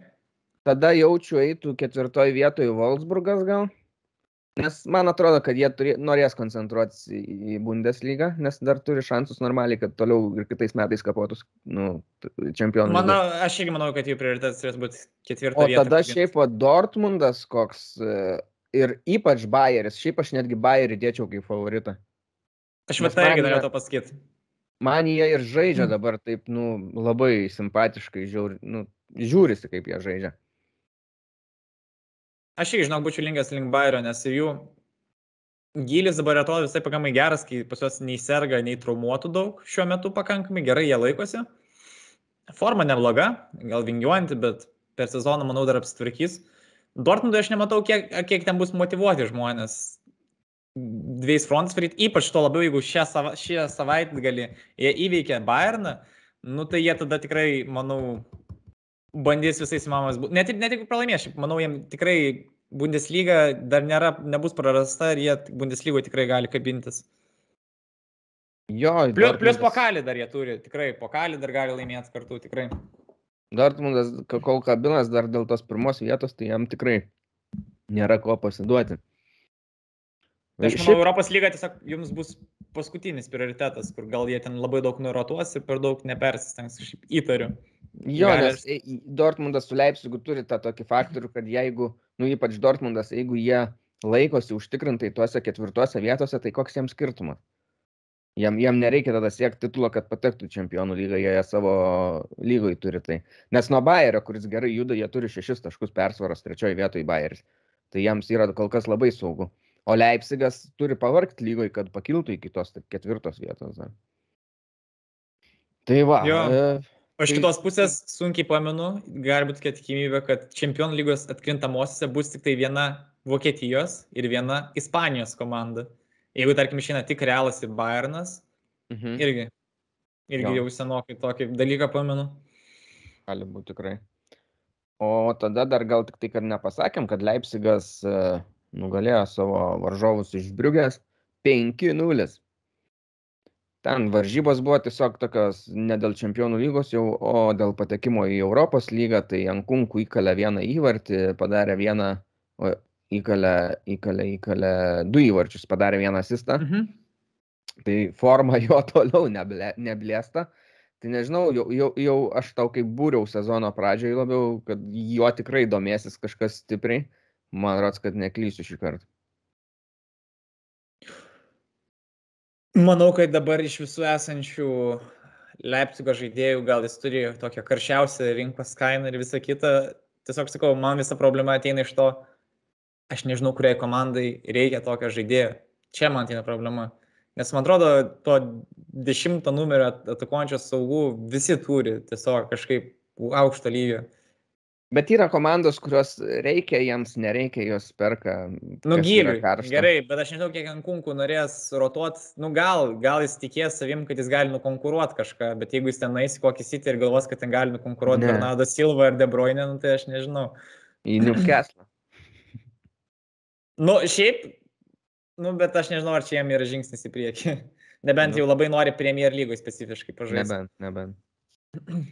Tada jaučiu eitų ketvirtoje vietoje Wolfsburgas gal. Nes man atrodo, kad jie turė, norės koncentruotis į Bundeslygą, nes dar turi šansus normaliai, kad toliau ir kitais metais kapotus nu, čempionų. Manau, aš irgi manau, kad jų prioritetas turės būti ketvirta vieta. O tada šiaip o Dortmundas koks e, ir ypač Bayeris, šiaip aš netgi Bayerį dėčiau kaip favoritą. Aš vat irgi norėjau to pasakyti man jie ir žaidžia mm. dabar taip, nu, labai simpatiškai, žiūri, nu, žiūrisi, kaip jie žaidžia. Aš irgi, žinau, būčiau linkęs link Bairio, nes jų gylis dabar atrodo visai pakankamai geras, kai pas juos nei serga, nei traumuotų daug šiuo metu pakankamai gerai jie laikosi. Forma nebloga, gal vingiuojanti, bet per sezoną, manau, dar apsitvarkys. Dortmundui aš nematau, kiek, kiek ten bus motivuoti žmonės dviejais frontais varyti, ypač to labiau, jeigu šią, sava, šią savaitgalį jie įveikė Bayerną, nu tai jie tada tikrai, manau, bandys visais įmanomais būti. Net, net jeigu pralaimės, manau, jiems tikrai Bundesliga dar nėra, nebus prarasta ir jie Bundeslygoje tikrai gali kabintis. Jo, plus, plus pokalį dar jie turi, tikrai pokalį dar gali laimėti kartu, tikrai. Dortmundas, kol kabinas dar dėl tos pirmos vietos, tai jam tikrai nėra ko pasiduoti. Tai aš manau. Europos lyga tiesiog jums bus paskutinis prioritetas, kur gal jie ten labai daug nurotuos ir per daug nepersistengs, kažkaip įtariu. Jo, Galės... nes Dortmundas su Leipzigu turi tą tokį faktorių, kad jeigu, nu ypač Dortmundas, jeigu jie laikosi užtikrintai tuose ketvirtuose vietose, tai koks jiems skirtumas? Jam, jam nereikia tada siekti titulo, kad patektų čempionų lygą, jie savo lygoje turi tai. Nes nuo Bayerio, kuris gerai juda, jie turi šešis taškus persvaros trečioje vietoje Bayeris. Tai jiems yra kol kas labai saugu. O Leipzigas turi pavargti lygoj, kad pakiltų iki tos ketvirtos vietos. Ne? Tai va. Jo. E, iš tai... kitos pusės sunkiai pamenu, gali būti tokia tikimybė, kad čempionų lygos atkrintamosiose bus tik tai viena Vokietijos ir viena Ispanijos komanda. Jeigu, tarkim, išeina tik Realas ir Bayernas, Mhm. Irgi. Irgi Jo. jau senokai tokį dalyką pamenu. Gali būti tikrai. O tada dar gal tik tai, kad nepasakėm, kad Leipzigas e, nugalėjo savo varžovus iš Briugės 5-0. Ten varžybos buvo tiesiog tokios ne dėl čempionų lygos jau, o dėl patekimo į Europos lygą, tai Ankunkų įkalė vieną įvartį, padarė vieną, o įkalė, įkalė, įkalė du įvarčius, padarė vieną asistą. Mhm. Tai forma jo toliau neblė, neblėsta. Tai nežinau, jau, jau, jau aš tau kaip būriau sezono pradžioje labiau, kad jo tikrai domėsis kažkas stipriai. Man rods, kad neklysiu šį kartą. Manau, kad dabar iš visų esančių Leipzigo žaidėjų gal jis turi tokią karščiausią rinkos kainą ir visą kitą. Tiesiog sakau, man visa problema ateina iš to, aš nežinau, kuriai komandai reikia tokio žaidėjo. Čia man ateina problema. Nes man atrodo, to dešimto numerio atakuojančio saugų visi turi tiesiog kažkaip aukšto lygio. Bet yra komandos, kurios reikia, jiems nereikia, jos perka. Nu, gyliui. Gerai, bet aš nežinau, kiek Ankunkų norės rotuoti. Nu, gal, gal jis tikės savim, kad jis gali nukonkuruoti kažką, bet jeigu jis ten eis kokį sitį ir galvos, kad ten gali nukonkuruoti. Bernardo Silva ar De Bruyne, nu, tai aš nežinau. Į Newcastle. Nu, šiaip, nu, bet aš nežinau, ar čia jam yra žingsnis į priekį. Nebent Nu. jau labai nori Premier lygoje specifiškai pažaisti. Nebent, nebent.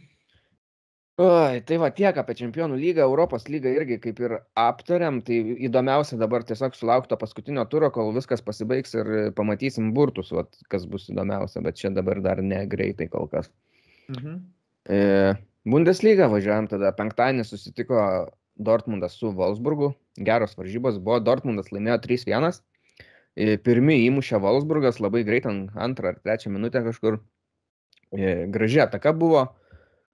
Oi, tai va tiek apie Čempionų lygą, Europos lygą irgi kaip ir aptariam, tai įdomiausia dabar tiesiog sulaukti to paskutinio turo, kol viskas pasibaigs ir pamatysim burtus, vat, kas bus įdomiausia, bet čia dabar dar ne greitai kol kas. Mhm. E, Bundesliga važiuojam tada, penktadienį susitiko Dortmundas su Wolfsburgu, geros varžybos buvo, Dortmundas laimėjo 3-1, E, pirmi įmušė Wolfsburgas labai greit, ant antrą ar trečią minutę kažkur, E, graži ataka buvo.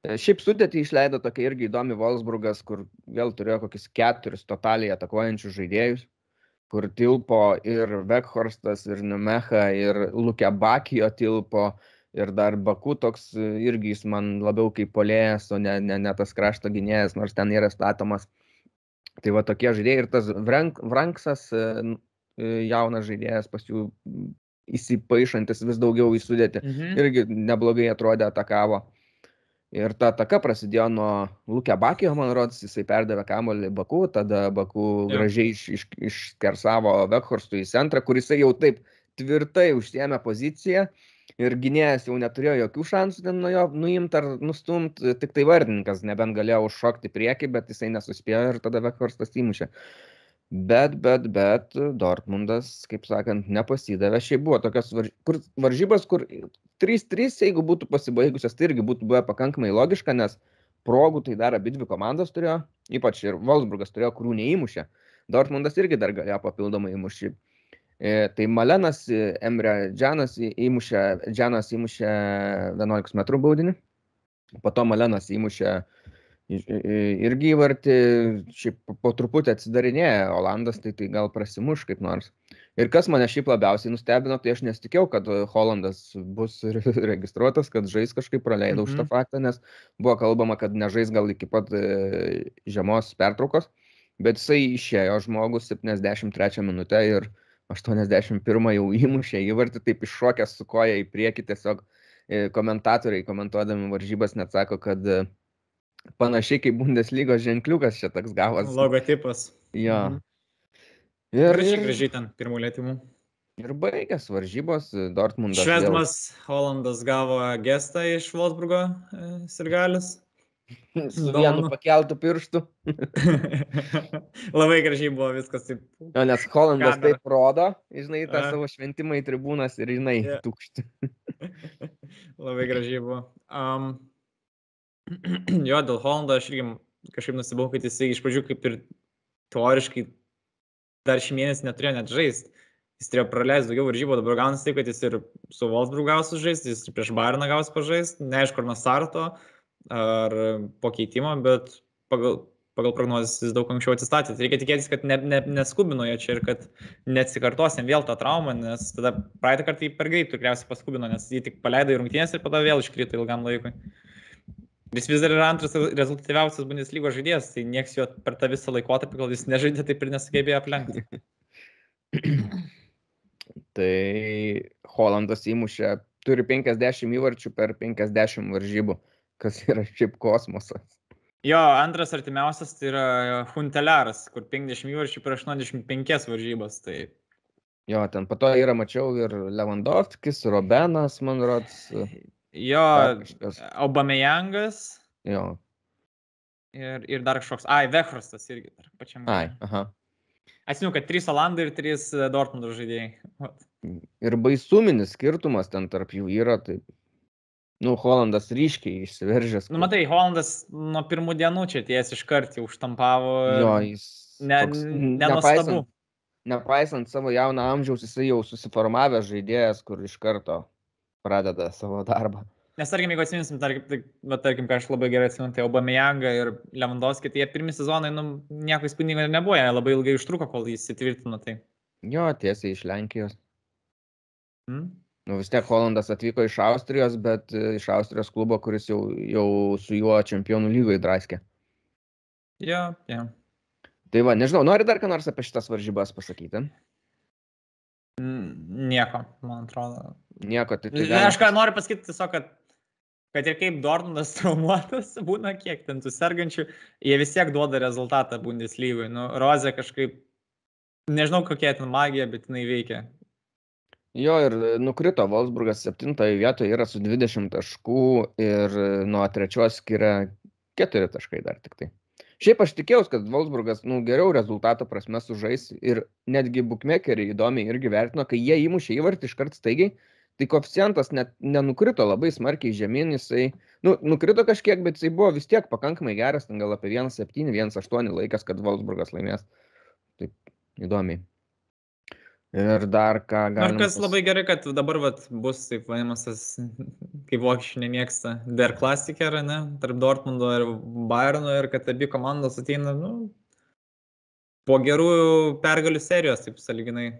E, Šiaip sudėtį išleido tokia irgi įdomi Wolfsburgas, kur vėl turėjo kokius keturis totaliai atakuojančius žaidėjus, kur tilpo ir Vekhorstas, ir Numecha, ir Lukė Bakijo tilpo, ir dar Baku toks e, irgi jis man labiau kaip polėjas, o ne, ne, ne tas krašto gynėjas, nors ten yra statomas. Tai va tokie žaidėjai ir tas Vrank, Vranksas, e, jaunas žaidėjas pas jų įsipaišantis vis daugiau į sudėtį Mhm. irgi neblogai atrodė, atakavo. Ir ta ataka prasidėjo nuo Lukė Bakijo, man rodos, jisai perdavė kamuolį Baku, tada Baku Jo. gražiai iš, iš, iškersavo Vekhorstui į centrą, kuris jau taip tvirtai užsiemė poziciją ir gynėjas jau neturėjo jokių šansų ten nuo jo nuimti ar nustumti, tik tai vardininkas nebent galėjo užšokti prieki, bet jisai nesuspėjo ir tada Vekhorstas įmušė. Bet, bet, bet Dortmundas, kaip sakant, nepasidavė. Šiaip buvo tokios varž... kur, varžybos, kur 3-3, jeigu būtų pasibaigusios, tai irgi būtų buvę pakankamai logiška, nes progų tai dar abi dvi komandos turėjo, ypač ir Wolfsburgas turėjo, kurių neįmušė. Dortmundas irgi dar galėjo papildomai įmušti. E, tai Malenas, e, Emre Džanas įmušė, Džanas įmušė 11 m baudinį, po to Malenas įmušė i- i- irgi įvartį, šiaip po- truputį atsidarinėja Olandas, tai, tai gal prasimuš kaip nors. Ir kas mane šiaip labiausiai nustebino, tai aš nesitikėjau, kad Holandas bus re- registruotas, kad žais kažkaip praleidau mhm. šitą faktą, nes buvo kalbama, kad nežais gal iki pat e, žiemos pertraukos, bet jisai išėjo žmogus 73 minutę ir 81 jau įmušė įvartį, taip iššokęs su koja į priekį, tiesiog e, komentatoriai komentuodami varžybas net sako, kad panašiai kaip Bundeslygos ženkliukas čia toks gavas. Logotipas. Jo. Mhm. Ir, ir, gražiai ten pirmų lėtymų. ir baigęs varžybos, e, Dortmundas. vėl- Švesdamas Holandas gavo gestą iš Wolfsburgo e, sirgalius. Su vienu pakeltų pirštų. Labai gražiai buvo viskas taip. Jo, nes Holandas Kamera. taip rodo, žinai, tą A. savo šventimą į tribūnas ir žinai, Jo. tukšti. Labai gražiai buvo. Um, jo, dėl Holando aš irgi kažkaip nusibau, kad jisai iš pradžių kaip ir teoriškai dar šį mėnesį neturėjo net žaisti. Jis turėjo praleisti daugiau varžybų, dabar gaunasi taip, kad jis ir su Wolfsburg gaus žaisti, jis prieš Bayerną gaus pažaisti, neaišku, ar nuo starto, ar po keitimo, bet pagal, pagal prognozes jis daug anksčiau atsistatė. Tai reikia tikėtis, kad ne, ne, neskubino jo čia ir kad neatsikartosim vėl tą traumą, nes tada praeitą kartą jį per greit tikriausiai paskubino, nes jį tik paleido į rungtynės ir tada vėl iškrito ilgam laikui. Jis vis dar yra antras rezultatyviausias Bundeslygos žaidėjas, tai nieks jo per tą visą laikotarpį, kol jis nežaidė, taip ir nesugebėjo aplenkti. Tai Holandas įmušė turi 50 įvarčių per 50 varžybų, kas yra šiaip kosmosas. Jo, antras artimiausias tai yra Huntelaras, kur 50 įvarčių per 85 varžybas. Tai... Jo, ten po to yra, mačiau, ir Lewandowskis, Robenas, man rods. Jo. Aubameyangas Jo, ir, ir dar kažkoks. Ai, Vechrostas irgi. dar Pačiam. ai, aha. Atsimenu, kad 3 Olandai ir 3 Dortmundo žaidėjai. Vat. Ir baisuminis skirtumas ten tarp jų yra, tai, nu, Holandas ryškiai išsiveržęs. Nu, matai, Holandas nuo pirmų dienų čia ties iškart jau užtampavo. Jo, jis. ne, nenuostabu. nepaisant, nepaisant savo jauno amžiaus, jisai jau susiformavęs žaidėjas, kur iš karto pradeda savo darbą. Nes tarkim, jeigu atsiminsim, tarkim, tai, bet tarkim, ką aš labai gerai atsimenu, tai Aubameyangą ir Lewandowski, tai jie pirmi sezonai, nu, nieko įspūdingo nebuvo, jie labai ilgai užtruko, kol jis įsitvirtino. Tai. Jo, tiesiai iš Lenkijos. Hmm? Nu, vis tiek Holandas atvyko iš Austrijos, bet e, iš Austrijos klubo, kuris jau, jau su juo čempionų lygoje draskė. Jo, jo. Tai va, nežinau, nori dar ką nors apie šitas varžybas pasakyti? Nieko, man atrodo. Nieko, tai... tai Ne, galim Aš ką noriu pasakyti tiesiog, kad, kad ir kaip Dortmundas traumuotas, būna kiek ten tų sergančių, jie vis tiek duoda rezultatą Bundeslygoje. Nu, Rozė kažkaip, nežinau kokia ten magija, bet jinai veikia. Jo, ir nukrito Wolfsburgas 7 vietoje, yra su 20 taškų ir nuo trečios skiria 4 taškai dar tik tai. Šiaip aš tikėjausi, kad Wolfsburgas, nu, geriau rezultato prasme sužais ir netgi bookmakeriai įdomiai irgi vertino, kai jie įmušė įvartį iškart staigiai, tai koeficientas net nenukrito labai smarkiai žemyn, jisai, nu, nukrito kažkiek, bet jisai buvo vis tiek pakankamai geras, ten gal apie 1,7, 1,8 laikas, kad Wolfsburgas laimės. Taip, įdomiai. Ir dar ką galima. kas labai gerai, kad dabar vat, bus taip vadinamas, kaip vokiečiai nemėgsta, Der Klassiker, ne, tarp Dortmundo ir Bayerno, ir kad abi komandos ateina, nu, po gerų pergalių serijos, taip saliginai.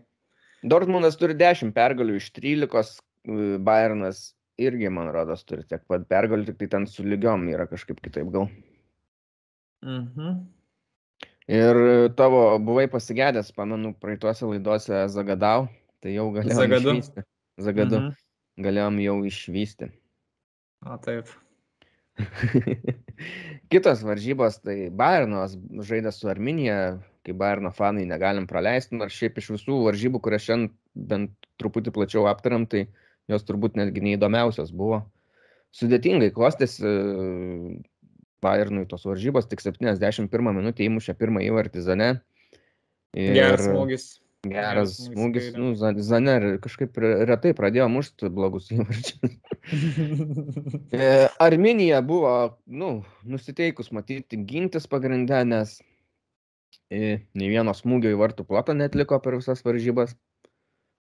Dortmundas turi 10 pergalių iš 13, e, Bayernas irgi, man rodos, turi tiek pat pergalių, tik tai ten su lygiom yra kažkaip kitaip gal. Mhm. Ir tavo buvai pasigėdęs, pamenu, praeituose laiduose Zagadau, tai jau galėjom Zagadu? išvysti. Zagadu. Mhm. Galėjom jau išvysti. O taip. Kitos varžybos, tai Bayernas žaidė su Arminija, kai Bayerno fanai negalim praleisti, nors šiaip iš visų varžybų, kurias šiandien bent truputį plačiau aptariam, tai jos turbūt netgi neįdomiausios buvo. Sudėtingai klostėsi Bayernui tos varžybos, tik 71 minutė įmušė pirmą įvartį Zane. Ir Geras smūgis. Geras smūgis. Nu, Za- Zane kažkaip re- retai pradėjo mušti blogus įvarčius. E, Arminija buvo, nu, nusiteikus matyti gintis pagrindę, nes e, nei vieno smūgio į vartų plotą netliko per visas varžybas.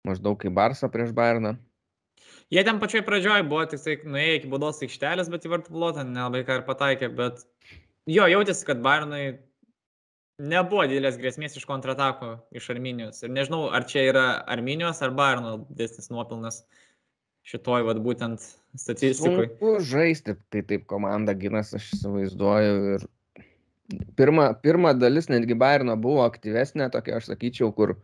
Maždaug kaip Barsa prieš Bayerną. Jie ten pačioj pradžioj buvo tik tai nuėję iki baudos aikštelės, bet į vartų plotą nelabai ką ir pataikė, bet jo, jautėsi, kad Bairnai nebuvo didelės grėsmės iš kontratako iš Arminijos. Ir nežinau, ar čia yra Arminijos ar Bairno didesnis nuopilnas šitoj, vad būtent statistikoje. Sunku žaisti, kai taip komanda ginas, aš įsivaizduoju. Ir pirma, pirma dalis netgi Bayerno buvo aktyvesnė, tokia aš sakyčiau, kur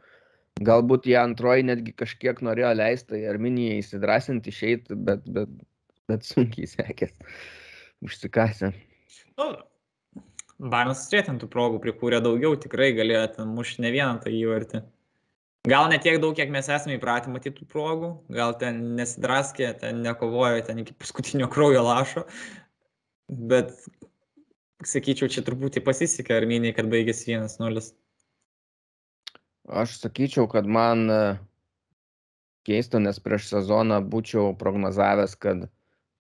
galbūt jie antroji netgi kažkiek norėjo leisti Arminijai įsidrasinti išeiti, bet, bet, bet sunkiai sekės. Užsikasė. Nu, Bairnas turėtų progų prikūrė daugiau, tikrai galėjo ten mušti ne vieną tą įvartį. Gal ne tiek daug, kiek mes esame įpratę matyti progų, gal ten nesidraskė, ten nekovojo, ten iki paskutinio kraujo lašo, bet sakyčiau, čia truputį pasisekė Arminijai, kad baigėsi 1-0. Aš sakyčiau, kad man e, keista, nes prieš sezoną būčiau prognozavęs, kad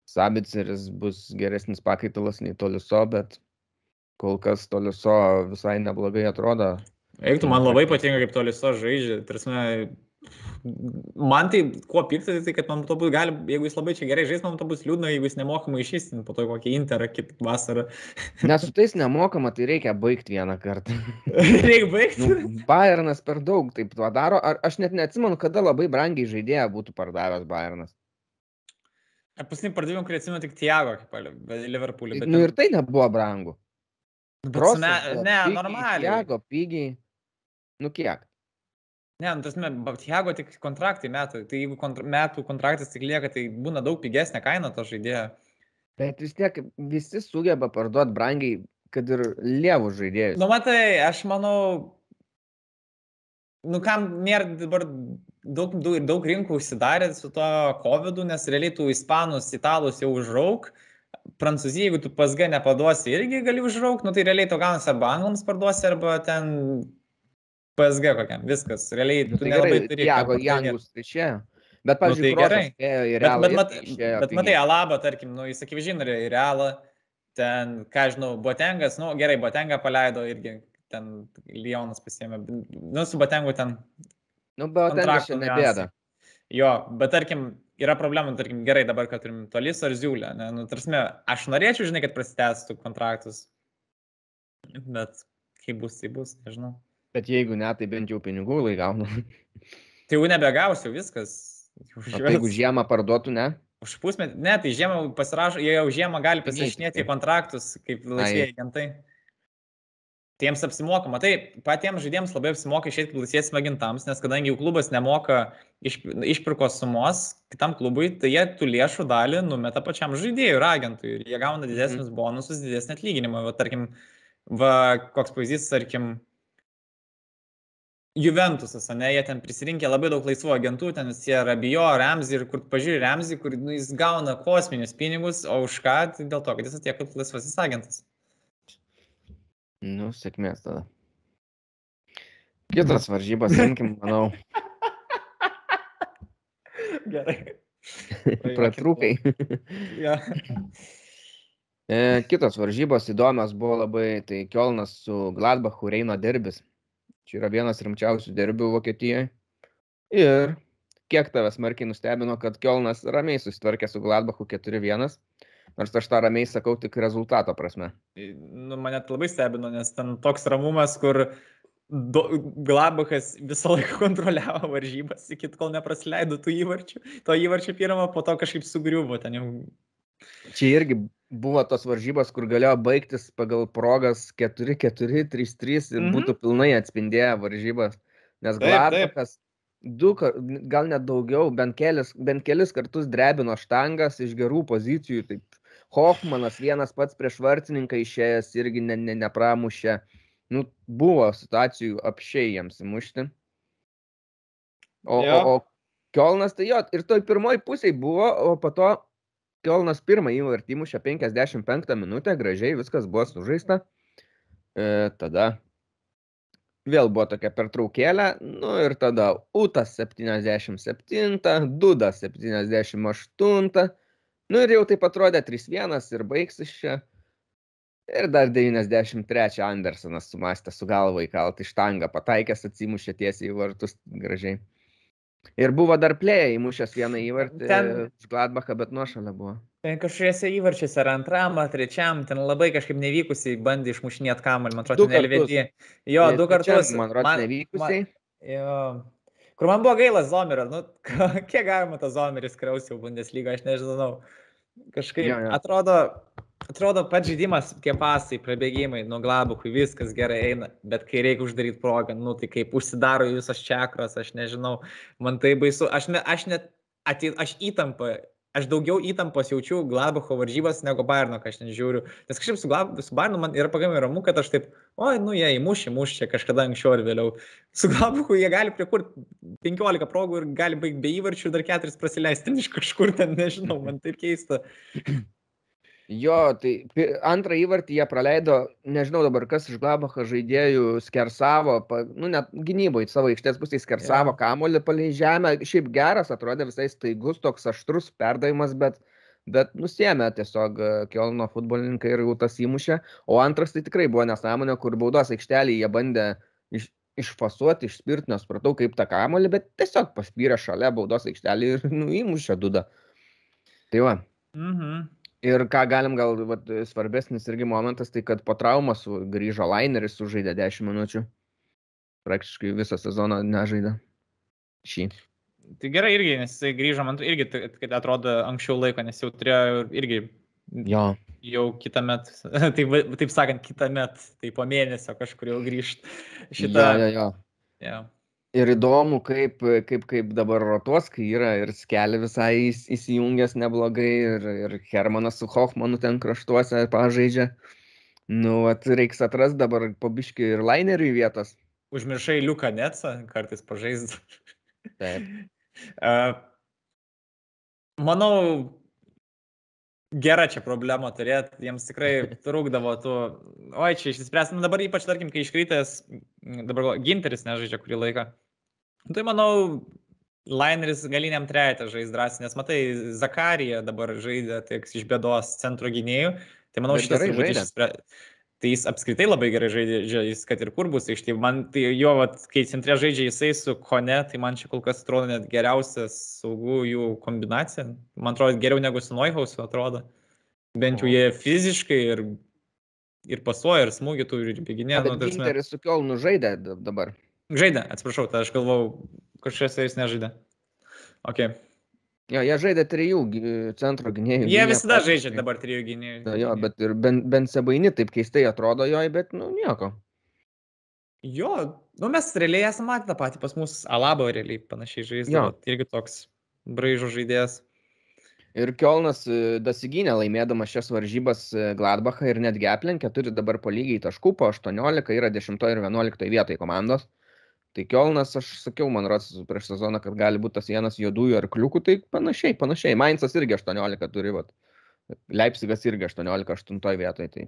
Sabiceris bus geresnis pakaitalas nei Toliso, bet kol kas Toliso visai neblogai atrodo. Eiktų, man labai patinka, kaip toliso žaidžia. Tarsi, man tai, kuo piktai, tai kad man to bus gali, jeigu jis labai čia gerai žais, man to bus liūdna, jeigu jis nemokamai išeis po to kokį interą kitą vasarą. Nes su tais nemokama, tai reikia baigti vieną kartą. Reikia baigti. Nu, Bayernas per daug taip to daro. Ar, aš net neatsimenu, kada labai brangiai žaidėją būtų pardavęs Bayernas. Paskutinį pardavimą, kurį atsimenu tik Tiago, kaip Liverpoolį. Nu ir tai nebuvo brangu. bet Krosas sume, buvo ne, pigiai, normaliai. Thiago pigiai. Nu kiek? Ne, nu, tas Batjego tik kontraktai metų. Tai jeigu kontra, metų kontraktas tik lieka, tai būna daug pigesnė kaina to žaidėjo. Bet vis tiek visi sugeba parduoti brangiai, kad ir lievų žaidėjus. Nu, matai, aš manau, nu kam nėra dabar daug, daug, daug rinkų užsidarė su to COVID, nes realiai tų ispanus, italus jau užrauk. Prancūzija, jeigu tu pasga nepaduosi, irgi gali užrauk, nu tai realiai to gaunasi arba anglams parduosi, arba ten PSG kokiam, viskas. Realiai Nu, tu tai nelabai turi. Jago. Jangus tai išėjo. Bet, Nu, pavyzdžiui, tai Kroosas gerai. Bet, Realą. bet, irgi mat, išėjo bet matai, pigiai. Alaba, tarkim, nu, jis akivaizdžiai norėjo į realą, ten, ką žinau, Botengas, nu, gerai, Botengą paleido irgi, ten Lionas pasiėmė, nu, su Botengu ten, Nu, bet ten kontraktų čia nebėda. jo, bet tarkim, yra problemų, tarkim, gerai, dabar, kad turim tolis ar ziulę, ne, nu, tarsi, aš norėčiau, žinai, kad prasitęstų kontraktus, bet kaip bus, tai bus, nežinau. Bet jeigu ne, tai bent jau pinigų lai gaunu. Tai jau nebegausiu, viskas. O tai jeigu žiemą parduotų, ne? Už pusmetį, ne, tai žiemą pasirašo, jie jau žiemą gali pasirašinėti kontraktus kaip laisvėjai agentai. Tai jiems apsimokama. Tai patiems žaidėjams labai apsimoka išėti laisvės agentams, nes kadangi jų klubas nemoka iš, išpirkos sumos kitam klubui, tai jie tų lėšų dalį numeta pačiam žaidėjui ir agentui. Ir jie gauna didesnius bonusus, didesnį atlyginimą. Va, tarkim, va, koks pavyzdys, tarkim, Juventusas, ne, jie ten prisirinkė labai daug laisvų agentų, ten jie Rabijo, Ramzi ir kur pažiūrė Ramzi, kur nu, jis gauna kosminius pinigus, o už ką? Tai dėl to, kad jis atlieka kaip laisvasis agentas. Nu, sėkmės tada. Kitas varžybas, imkim, manau, Gerai. pratrūkai. Ja. E, Kitos varžybos įdomios buvo labai, tai Kielnas su Gladbachu Reino derbis. Čia yra vienas rimčiausių derbių Vokietijoje. Ir kiek tave smarkiai nustebino, kad Kielnas ramiai susitvarkė su Gladbachu 4-1, nors aš tą ramiai sakau tik rezultato prasme. Nu, mane tai labai stebino, nes ten toks ramumas, kur do, Glabachas visą laiką kontroliavo varžybas, iki kol neprasileido tų įvarčių. To įvarčio pirmo, po to kažkaip sugriuvo ten jau. Čia irgi buvo tos varžybos, kur galėjo baigtis pagal progas 4-4, 3-3 ir Mhm. būtų pilnai atspindėję varžybas. Nes. Gladbachas du, gal net daugiau, bent kelis, bent kelis kartus drebino štangas iš gerų pozicijų. Taip, Hoffmanas vienas pats prieš vartininką išėjęs irgi ne, ne, nepramušė. Nu, buvo situacijų apšiai jiems įmušti. O, Jo. o, o Kielnas tai jo, ir toj pirmoji pusėje buvo, o po to Kielnas pirmą įvartį mušė 55 minutę, gražiai viskas buvo sužaista. E, tada vėl buvo tokia pertraukėlė, nu ir tada Utas 77, Dudas 78, nu ir jau taip atrodė 3-1 ir baigsis čia. Ir dar 93 Andersonas sumastė su galva įkalti štangą, pataikęs atsimušė tiesiai į vartus gražiai. Ir buvo dar plėja įmušęs vieną įvartį Ten- už Gladbachą, bet nuošalė buvo. Ten kažkokiuose įvarčiuose ar antram, ar trečiam, ten labai kažkaip nevykusiai bandė išmušinėti kamuolį, man atrodo, Du nelvedė. Jo, du Trečiam, kartus. Man rodos, nevykusiai. Jo. Kur man buvo gaila Zomerio, nu, kiek galima tą Zomerį skriausti jau Bundeslyga, aš nežinau. Kažkaip Jo, jo. atrodo, atrodo pats žaidimas, tie pasai, prabėgimai, nuo glabukų, viskas gerai eina, bet kai reikia uždaryti progą, nu tai kaip užsidaro visos čakros, aš nežinau, man tai baisu, aš, ne, aš net, atė, aš įtampą, aš daugiau įtampos jaučiu Glabacho varžybas negu Bayerno, kai aš ten žiūriu. Nes kažkaip su, Glab, su Bayernu man yra pagamai ramu, kad aš taip, oi, nu jie įmušė, mušė kažkada anksčiau ar vėliau. Su Glabachu jie gali prikurti 15 progų ir gali baigti be įvarčių ir dar 4 praleisti ten iš kažkur ten, nežinau, man taip keista. Jo, tai antrą įvartį jie praleido, nežinau dabar kas iš Glabacho žaidėjų skersavo, pa, nu net gynyboje savo aikštės pusėje skersavo Jo. kamolį palei žemę. Šiaip geras, atrodė visai staigus, toks aštrus perdavimas, bet, bet nusėmė tiesiog e, Kielno futbolininkai ir jau tas įmušė. O antras tai tikrai buvo nesąmonė, kur baudos aikštelėje jie bandė iš, išfasuoti, išspirti, nesupratau kaip tą kamolį, bet tiesiog paspyrė šalia baudos aikštelį ir nu, įmušė dudą. Tai va. Mhm. Ir ką galim gal vat, svarbesnis irgi momentas, tai kad po traumos grįžo Laineris, sužaidė 10 minučių. Praktiškai visą sezoną nežaidė. Šį. Tai gerai irgi, nes jisai grįžo, man irgi tai- kad atrodo anksčiau laiko, nes jau turėjo irgi Jo. jau kitą metą, taip, taip sakant, kitą metą, tai po mėnesio kažkur jau grįžti. Šitą. Jo, jo, jo. Ja. Ir įdomu, kaip, kaip, kaip dabar rotuos, kai yra ir skelė visai įs- įsijungęs neblogai, ir, ir Hermanas su Hoffmanu ten kraštuose pažaidžia. Nu, at reiks atras dabar pabiški ir laineriui vietos. Užmiršai Liuką Netsą, kartais pažaisdų. Taip. Uh, manau, gera čia problema turėti, jiems tikrai trūkdavo tų, oi, čia išsispręs, nu dabar ypač, tarkim, kai iškrytęs, m, dabar Ginteris nežaidžia kurį laiką. Nu, Tai manau, Laineris galiniam trejate žais drąsiai, nes matai, Zakarija dabar žaidė tik iš bėdos centro gynėjų, tai manau Bet šitas turbūt žaidė. išspręs. Tai jis apskritai labai gerai žaidė, ža- jis kad ir kur bus aikštėje. Man tai jo, vat, kai centre žaidžia jisai su Kone, tai man čia kol kas atrodo net geriausias saugų jų kombinacija. Man atrodo geriau negu su Neuhausu atrodo. Bent jau jie fiziškai ir, ir pasuoja, ir smūgį turi, ir bėginė. Nu, bet ta prasme- Ginteris su Kielnu žaidė da- dabar. Žaidė, atsiprašau, tai aš galvau, kažkas jais nežaidė. Okay. Jo, jie žaidė trijų centro gynėjų. Jie visada praktiškai. žaidžia dabar trijų gynėjų. Na, Jo, bet ir ben, ben sebaini taip keistai atrodo joj, bet, nu, nieko. Jo, nu mes realiai esame matę tą patį pas mus Alabo realiai panašiai Jo. žaisdavo. Tai irgi toks braižo žaidėjas. Ir Kielnas e, dasigynė laimėdamas šias varžybas e, Gladbachą ir netgi aplenkė, turi dabar po lygiai taškų, po 18 yra 10 ir 11 vietoje komandos. Tai Kielnas, aš sakiau, man rodos prieš sezoną, kad gali būti tas vienas juodųjų arkliukų, tai panašiai, panašiai. Mainzas irgi 18 turi, vat. Leipzigas irgi 18, 8 vietoje. Tai,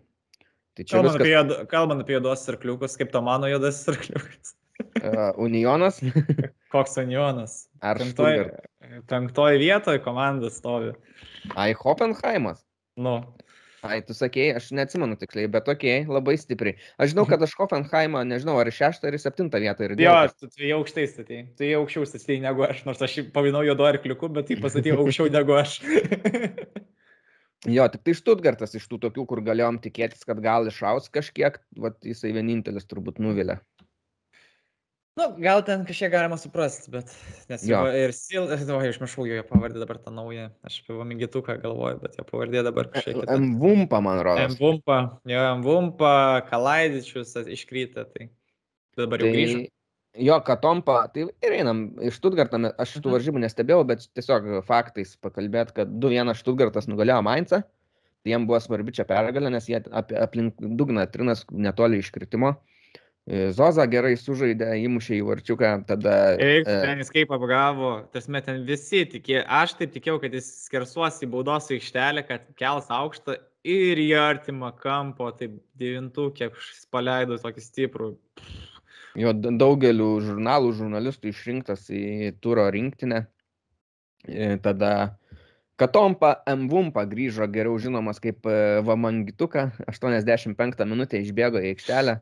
tai čia Kalbant viskas. apie, juod- kalbant apie juodos arkliukus, kaip to mano juodas arkliukas. Uh, Unionas Koks Anjonas. ar Penktoj, Stuttgart? penktoj vietoje komanda stovi. Ai, Hoffenheimas. Nu, Ai, tu sakėjai, aš neatsimenu tiksliai, bet tokie, labai stipriai. Aš žinau, kad aš Hoffenheimą, nežinau, ar šeštą ar septintą vietą ir jo, tu, tu jau aukštai statėjai. Tu jau aukščiau statėjai negu aš, nors aš pavinau juodo arkliuku, bet tai pastatėjau aukščiau negu aš. Jo, tik tai Stuttgartas iš tų tokių, kur galėjom tikėtis, kad gal išaus kažkiek, vat jisai vienintelis turbūt nuvilia. Nu, gal ten kažkiek galima suprasti, bet... Nes Jo. ir Sil... O, išmiršau jo pavardį dabar tą naują. Aš apie Vamigituką galvoju, bet jo pavardė dabar kažkiek. Mvumpa, man rodos. Mvumpa, jo, Mvumpa, Kalaidičius iškrytė, tai dabar jau grįžo. Jo, Katompa, tai ir einam iš Stuttgartą, aš tų Mhm. varžybų nestebėjau, bet tiesiog faktais pakalbėt, kad 2-1 Stuttgartas nugalėjo Mainzą. Tai jiem buvo svarbi čia pergalė, nes jie apie, aplink dugną trinas netoli iškritimo. E, Zoza gerai sužaidė, įmušė į varčiuką, tada... Eik, e, ten jis kaip apgavo, tasme ten visi tikė, aš taip tikėjau, kad jis skersuos į baudos aikštelę, kad kels aukštą ir į artimą kampo, taip devintukė paleido tokį stiprų. Jo daugeliu žurnalų žurnalistų išrinktas į turo rinktinę. E, Tada Katompa Mvumpa grįžo geriau žinomas kaip e, Vamangituka, 85 minutę išbėgo į aikštelę.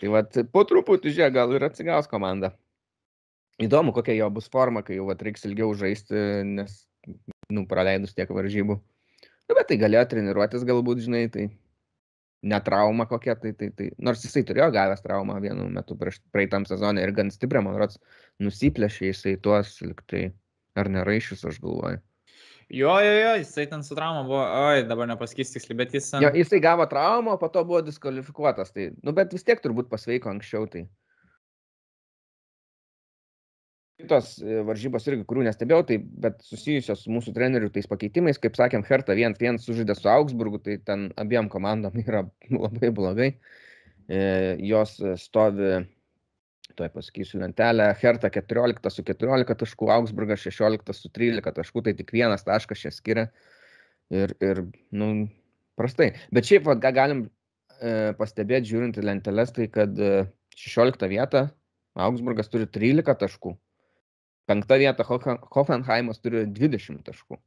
Tai vad po truputį žiūrėk, gal ir atsigaus komanda. Įdomu, kokia jo bus forma, kai jau vat, reiks ilgiau žaisti, nes nu, praleidus tiek varžybų. Nu, bet tai galėjo treniruotis galbūt, žinai, tai ne trauma kokia, tai, tai, tai nors jisai turėjo gavęs traumą vienu metu prieš praeitam sezonė ir gan stiprią, man rodos, nusiplėšė jisai tuos, lyg tai ar neraišius, aš galvoju. Jo, jo, jo, jisai ten su trauma buvo, oi, dabar nepasakys tiksliai, bet jis... ten- Jo, jisai gavo traumą, po to buvo diskvalifikuotas, tai, nu, bet vis tiek turbūt pasveiko anksčiau, tai. Kitos e, varžybos irgi, kurių nestebėjau, tai, bet susijusios su mūsų trenerių tais pakeitimais, kaip sakėm, Hertha 1-1 sužaidė su Augsburgu, tai ten abiem komandom yra labai blogai. E, jos e, stovi, tuoj pasakysiu lentelę, Hertha 14 su 14 taškų, Augsburgas 16 su 13 taškų, tai tik vienas taškas čia skiria. Ir, ir nu, prastai. Bet šiaip, vat, ką galim e, pastebėti, žiūrint į lenteles, tai kad e, 16 vietą Augsburgas turi 13 taškų. Penkta vieta Hofen- Hoffenheimas turi 20 taškų.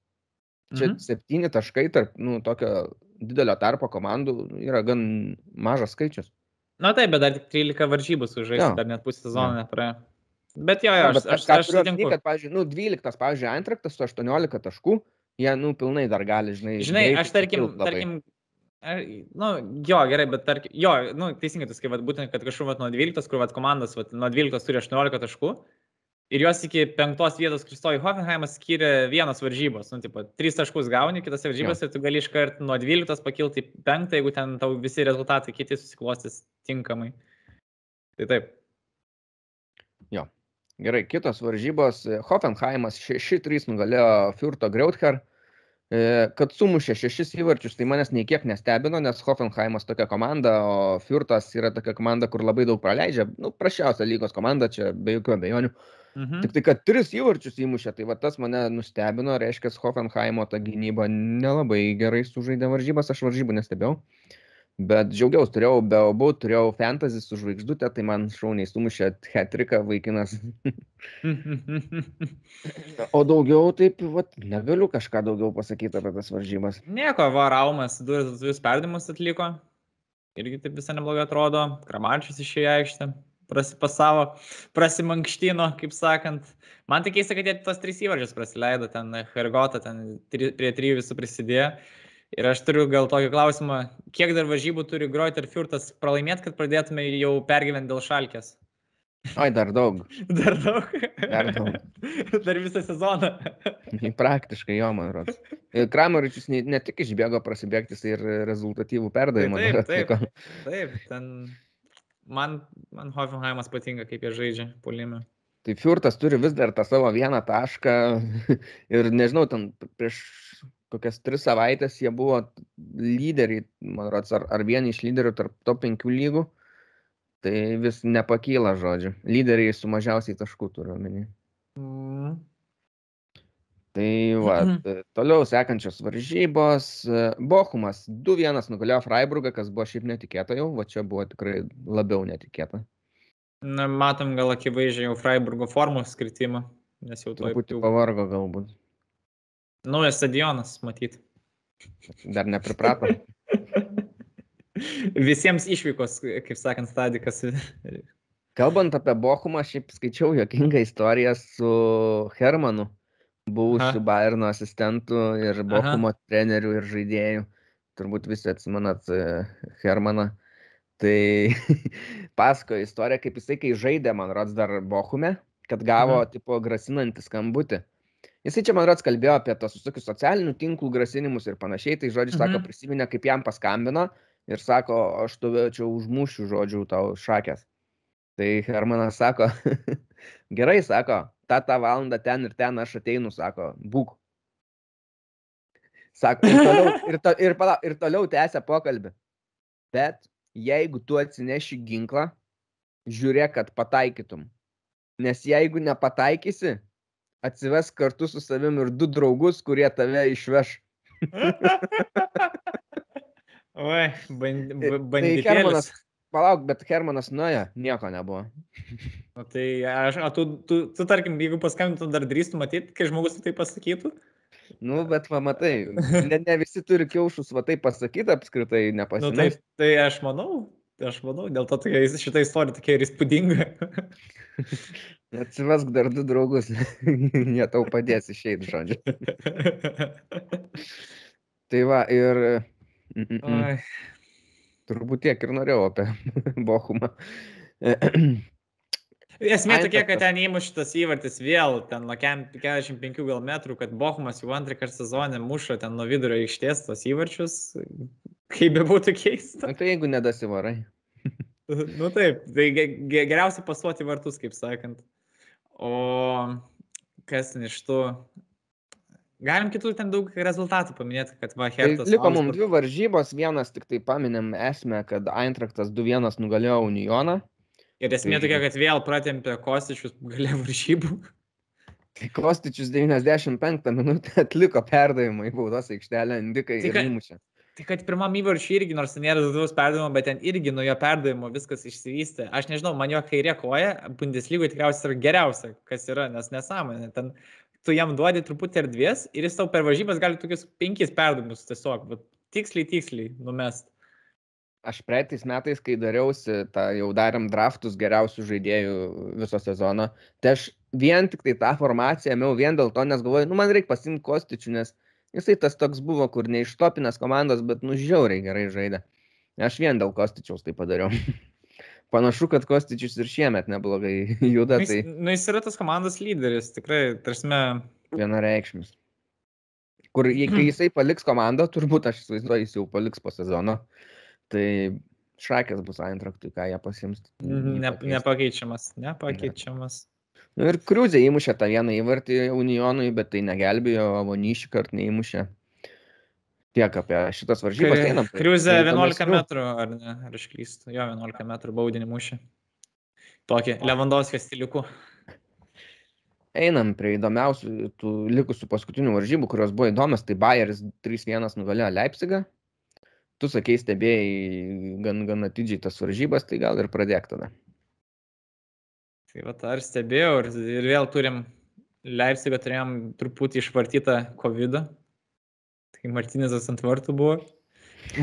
Čia Mhm. mhm. septyni taškai tarp nu, tokio didelio tarpo komandų yra gan mažas skaičius. Na taip, bet dar tik 13 varžybų sužaisti, Jo. dar net pusę sezono nepraėjo. Bet jo, jo, aš, aš, aš sutinku. kad, pavyzdžiui, nu, 12, pavyzdžiui, Antraktas su 18 taškų, jie, nu, pilnai dar gali, žinai. Žinai, aš tarkim, tarkim, ar- nu, jo, gerai, bet tarkim, jo, nu, teisingai, tas, kai, vat, būtent, kad kažkur, vat, nuo 12, kur, vat, komandos, vat, nuo 12 turi 18 taškų. Ir jos iki penktos vietos Kristoji Hoffenheimas skiria vienas varžybos. Nu, tipo, tris taškus gauni kitose varžybose ir tu gali iškart nuo 12 pakilti į penktą, jeigu ten tau visi rezultatai kiti susiklostys tinkamai. Tai taip. Gerai, kitos varžybos. Hoffenheimas 6-3 nugalėjo Furto Greuther. E, kad sumušė šešis įvarčius, tai manęs nei kiek nestebino, nes Hoffenheimas tokia komanda, o Furtas yra tokia komanda, kur labai daug praleidžia. Nu, prašiausia lygos komanda, čia be jokių abejonių. Mhm. Tik tai, kad tris įvarčius įmušė, tai va tas mane nustebino, reiškia, Hoffenheimo ta gynyba nelabai gerai sužaidė varžybas, aš varžybų nestebėjau. Bet džiaugiausi, turėjau be obų, turėjau fantasy su žvaigždutė, tai man šauniai sumušė hetriką vaikinas. o daugiau taip, vat, negaliu kažką daugiau pasakyti apie tas varžybas. Nieko, varaumas, du rezultatus perdimus atliko. Irgi taip visai neblogai atrodo. Kramarčius išėjo aikštę, prasipasavo, prasimankštino, kaip sakant. Man tik keista, kad jie tos trys įvarčius prasileido, ten Hergota, ten tri, prie trijų visų prisidėjo. Ir aš turiu gal tokį klausimą, kiek dar varžybų turi Groiter Furtas pralaimėti, kad pradėtume jau pergyventi dėl šalkės? Oi, dar daug. Dar daug. Dar daug. dar visą sezoną. Praktiškai jo, man rodos. Kramaričius ne, ne tik išbėgo prasibėgti, jis ir rezultatyvų perdavimą. Taip, taip, taip, taip, ten man, man Hoffenheimas patinka, kaip jie žaidžia polime. Tai Fiurtas turi vis dar tą savo vieną tašką ir nežinau, ten prieš kokias tris savaitės jie buvo lyderiai, man rodos, ar, ar vieni iš lyderių tarp top 5 lygų, tai vis nepakyla žodžiu. Lyderiai su mažiausiai taškų turiu omeny. Mm. Tai va, mhm. toliau sekančios varžybos. Bochumas 2-1 nugalėjo Freiburgą, kas buvo šiaip netikėta jau, va čia buvo tikrai labiau netikėta. Na, matom gal akivaizdžiai jau Freiburgo formos skirtimą, nes jau to... Truputį pavargo galbūt. Naujas stadionas, matyt. Dar nepriprato. Visiems išvykos, kaip sakant, stadikas. Kalbant apie Bochumą, šiaip skaičiau jokingą istoriją su Hermanu, buvusiu Bayerno asistentu ir Bochumo Aha. treneriu ir žaidėju. Turbūt visi atsimenat e, Hermaną. Tai pasakojo istoriją, kaip jisai, kai žaidė, man rods, dar Bochume, kad gavo, Aha. tipo, grasinantį skambutį Jisai čia, man rods, kalbėjo apie tos visokius socialinių tinklų grasinimus ir panašiai, tai žodžiu, sako, mhm. prisiminė, kaip jam paskambino ir sako, aš tave čia užmušiu, žodžiu, tau šakės. Tai Hermanas sako, gerai, sako, tą tą valandą ten ir ten aš ateinu, sako, būk. Sako, ir toliau, ir, to, ir, pala, ir toliau tęsia pokalbį. Bet jeigu tu atsineši ginklą, žiūrėk, kad pataikytum. Nes jeigu nepataikysi, atsives kartu su savim ir du draugus, kurie tave išveš. Oi, banditėlis. Tai Hermanas, palauk, bet Hermanas nuėjo, nieko nebuvo. O tai aš, o tu, tu, tu, tarkim, jeigu paskambintum, dar drįstum matyti, kai žmogus tai pasakytų? Nu, bet va, matai, ne, ne visi turi kiaušus va tai pasakyti apskritai, nepasakyti. Nu, tai, tai aš manau, aš manau, dėl to tokia, šitą istoriją tokia ir įspūdinga. Atsivesk dar du draugus, jie tau padės išeiti, žodžiu. tai va, ir... Mm -mm. Turbūt tiek ir norėjau apie Bochumą. Esmė tokia, kad ten įmuš šitas įvartis vėl, ten nuo 45 gal metrų, kad Bochumas jau antrą kartą sezonę muša ten nuo vidurio aikštės tos įvarčius, kaip be būtų keista. Na, tai jeigu nedasivarai. nu taip, tai geriausia pasuoti vartus, kaip sakant. O kas iš tų Galim kitų ten daug rezultatų paminėti, kad va, Hertas. Tai liko mums dvi varžybos, vienas tik tai paminėm esmę, kad Eintraktas 2-1 nugalėjo Unioną. Ir esmė tai... tokia, kad vėl pratempė Kostičius galė varžybų. Tai Kostičius 95 minutę atliko perdavimą į baudos aikštelę, indikai tai, ir įmušė. Tai kad pirmam įvarčiui irgi, nors nėra daugiau perdavimo, bet ten irgi nuo jo perdavimo viskas išsivystė. Aš nežinau, man jo kairė koja Bundeslygoje tikriausiai yra geriausia, kas yra, nes nesąmonė. Ten tu jam duodi truputį erdvės ir jis tau per varžybas gali tokius penkis perdavimus tiesiog, bet tiksliai, tiksliai numest. Aš praeitais metais, kai dariausi, tą jau darėm draftus geriausių žaidėjų viso sezono, tai aš vien tik tai tą formaciją ėmiau vien dėl to, nes galvoju, nu man reikia pasimti kostičių, nes Jisai tas toks buvo, kur neištopinės komandos, bet nužiauriai gerai žaidė. Aš vien dėl Kostičiaus tai padariau. Panašu, kad Kostičius ir šiemet neblogai juda. Tai... Na, nu, jis yra tas komandos lyderis, tikrai, tarsi. Vienareikšmis. Kur, kai jisai paliks komandą, turbūt aš įsivaizduoju, jis jau paliks po sezono, tai šakės bus antraktui, ką jie pasims. Mhm, ne, nepakeičiamas, nepakeičiamas. Ne. Nu, ir Kriuzė įmušė tą vieną įvartį Unionui, bet tai negelbėjo, o Vonyšį kartą neįmušė. Tiek apie šitas varžybas. einam prie- Kriuzė prie 11 įdomesnių. metrų, ar ne? Ar aš klystu? Jo, 11 metrų baudinį mušė. Tokį Levandovskio stiliuku. Einam prie įdomiausių tų likusių paskutinių varžybų, kurios buvo įdomios. Tai Bayeris 3-1 nugalėjo Leipzigą. Tu sakei, stebėjai gan, gan atidžiai tas varžybas, tai gal ir pradėk tada. Tai va, ar stebėjau ir, ir vėl turim Leipzigą turėjom truputį išvartytą COVID. -ą. Tai Martinezas ant vartų buvo.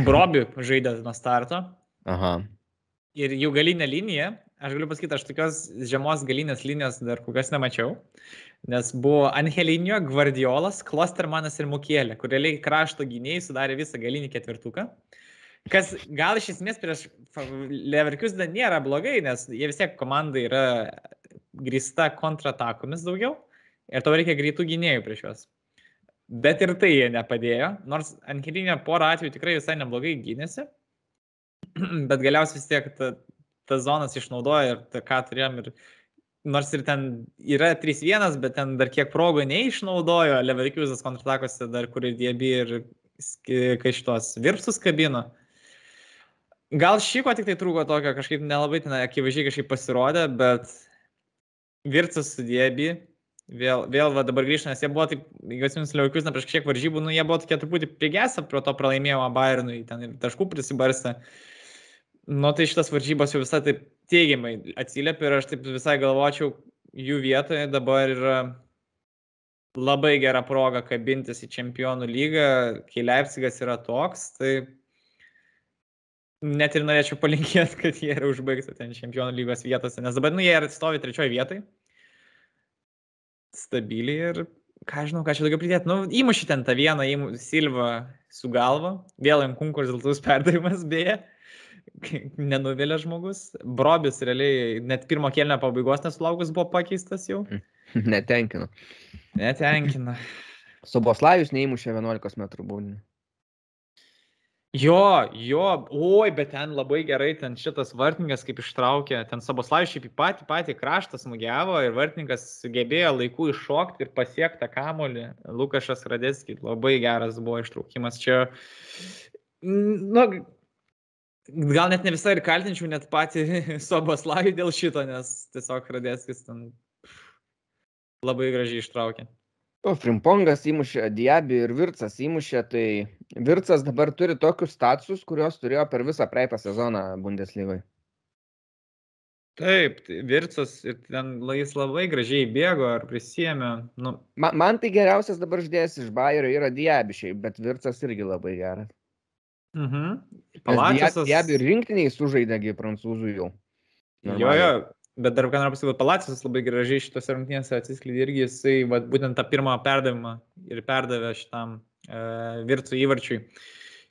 Brobi žaidė nuo starto. Aha. Ir jų galinė linija, aš galiu pasakyti, aš tokios žemos galinės linijos dar kokios nemačiau. Nes buvo Angelinio, Guardiolas, Klostermanas ir Mukėlė, kur realiai krašto gynėjai sudarė visą galinį ketvirtuką. Kas gal iš esmės prieš Leverkius dar nėra blogai, nes jie vis tiek komanda yra grįsta kontratakomis daugiau ir tau reikia greitų gynėjų prieš juos. Bet ir tai jie nepadėjo, nors Angelinio porą atvejų tikrai visai neblogai gynėsi, bet galiausiai vis tiek ta, tas zonas išnaudoja ir ta, ką turėjom ir nors ir ten yra 3-1, bet ten dar kiek progų neišnaudojo, Leverkiusas kontratakose dar kur ir diebi ir kai šitos virpsus kabino. Gal šyko tik tai trūko tokio, kažkaip nelabai ten akivaizdžiai kažkaip pasirodė, bet virtus su diebi. Vėl, vėl va, dabar grįžta, nes jie buvo taip, jeigu atsimins Leverkusen prieš kažkiek varžybų, nu jie buvo tokie truputį prigesę prie to pralaimėjimo Bayernui, ten ir taškų prisibarstė. Nu tai šitas varžybos jau visai taip teigiamai atsiliepia ir aš taip visai galvočiau, jų vietoje dabar yra labai gera proga kabintis į čempionų lygą, kai Leipzigas yra toks, tai net ir norėčiau palinkėti, kad jie yra užbaigti ten čempionų lygos vietose, nes dabar nu, jie ir stovi trečioje vietoje, stabiliai ir ką žinau, ką čia daugiau pridėti. Nu, įmuši ten tą vieną, įmu, Silva su galva, vėl jam konkursas rezultatus perdavimas beje. Nenuvėlė žmogus. Brobis realiai net pirmo kelnio pabaigos nesulaukus buvo pakeistas jau. Netenkinu. Netenkina. Soboslajus neįmušė 11 m baudinį. Jo, jo, oi, bet ten labai gerai, ten šitas vartininkas kaip ištraukė, ten Saboslavijus šiaip į patį, patį kraštą smūgiavo ir vartininkas sugebėjo laiku iššokti ir pasiekti tą kamolį. Lukašas Radeckis labai geras buvo ištraukimas. Čia, nu, gal net ne visai ir kaltinčiau net patį Saboslavijų dėl šito, nes tiesiog Radeckis ten labai gražiai ištraukė. O Frimpongas įmušė, Diabi ir Vircas įmušė, tai Vircas dabar turi tokius statusus, kuriuos turėjo per visą praeitą sezoną Bundeslygoje. Taip, tai Vircas ir ten jis labai gražiai bėgo ar prisėmė. Nu, Man, man tai geriausias dabar ždėjas iš Bayerio yra Diabi šiaip, bet Vircas irgi labai geras. mhm. Palaciosas. Diabi ir rinktiniai sužaidėgi prancūzų jau. Jo, Normaliai. jo, bet dar ką noriu pasakyti, Palacijos labai gražiai šitose rungtynėse atsiskleidė irgi jisai, vat, būtent tą pirmą perdavimą ir perdavė šitam e, virtų įvarčiui.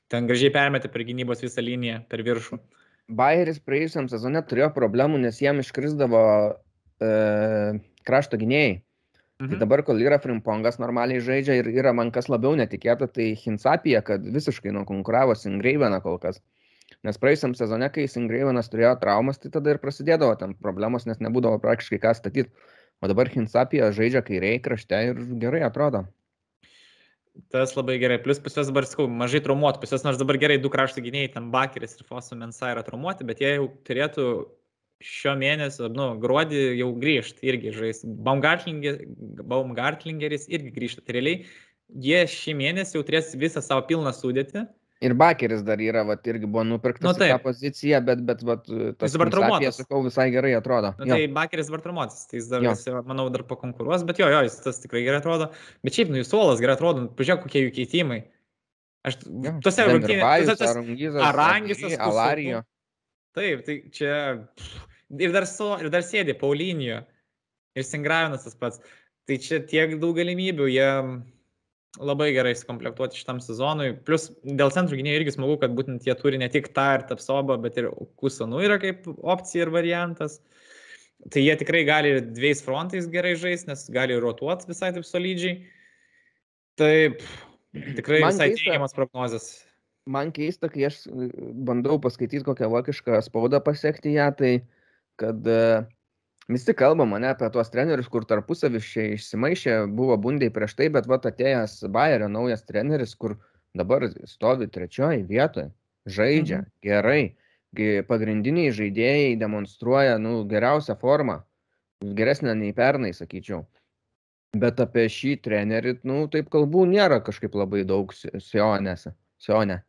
Ten gražiai permetė per gynybos visą liniją, per viršų. Bayeris praėjusiam sezone turėjo problemų, nes jam iškrisdavo e, krašto gynėjai. Tai Mhm. dabar, kol yra Frimpongas normaliai žaidžia ir yra man kas labiau netikėta, tai Hinsapija, kad visiškai nukonkuravo Singreiveną kol kas. Nes praėjusiam sezone, kai Singreivenas turėjo traumas, tai tada ir prasidėdavo ten problemos, nes nebūdavo praktiškai ką statyti. O dabar Hinsapija žaidžia kairiai krašte ir gerai atrodo. Tas labai gerai. Plus pas juos dabar, sakau, mažai traumuotų. Pas juos nors dabar gerai du krašto gynėjai, ten Bakeris ir Fosu Mensa yra traumuoti, bet jie jau turėtų šio mėnesio, nu, gruodį jau grįžti irgi žais. Baumgartlinger- Baumgartlingeris irgi grįžta. Tai realiai jie šį mėnesį jau turės visą savo pilną sudėtį. Ir Bakeris dar yra, vat, irgi buvo nupirktas Nu, nu, tą poziciją, bet, bet vat, tas dabar Hinsapija, traumuotas. sakau, visai gerai atrodo. Jo. tai Bakeris dabar traumuotas, tai jis dar, visi, manau, dar pakonkuruos, bet jo, jo, jis tas tikrai gerai atrodo. Bet šiaip, nu, jų suolas gerai atrodo, nu, pažiūrėk, kokie jų keitimai. Aš Jo. tose rungtynėse, Arangisas, Adri, Alarijo. Taip, tai čia. Ir dar, su, ir dar sėdi Paulinio. Ir Singravinas tas pats. Tai čia tiek daug galimybių. Jie labai gerai sukomplektuoti šitam sezonui. Plus dėl centrų gynėjų irgi smagu, kad būtent jie turi ne tik tą ir tapsobą, bet ir Kusanų yra kaip opcija ir variantas. Tai jie tikrai gali ir dviejais frontais gerai žaisti, nes gali rotuoti visai taip solidžiai. Taip, tikrai Man visai teigiamas prognozes. man keista, kai aš bandau paskaityti kokią vokišką spaudą pasiekti ją, tai kad e, Visi kalba mane apie tuos trenerius, kur tarpusaviškai išsimaišė, buvo bundiai prieš tai, bet vat atėjęs Bayerio naujas treneris, kur dabar stovi trečioji vietoje, žaidžia mhm. gerai, pagrindiniai žaidėjai demonstruoja nu, geriausią formą, geresnę nei pernai, sakyčiau. Bet apie šį trenerį, nu, taip kalbų nėra kažkaip labai daug Sionėse. Sione.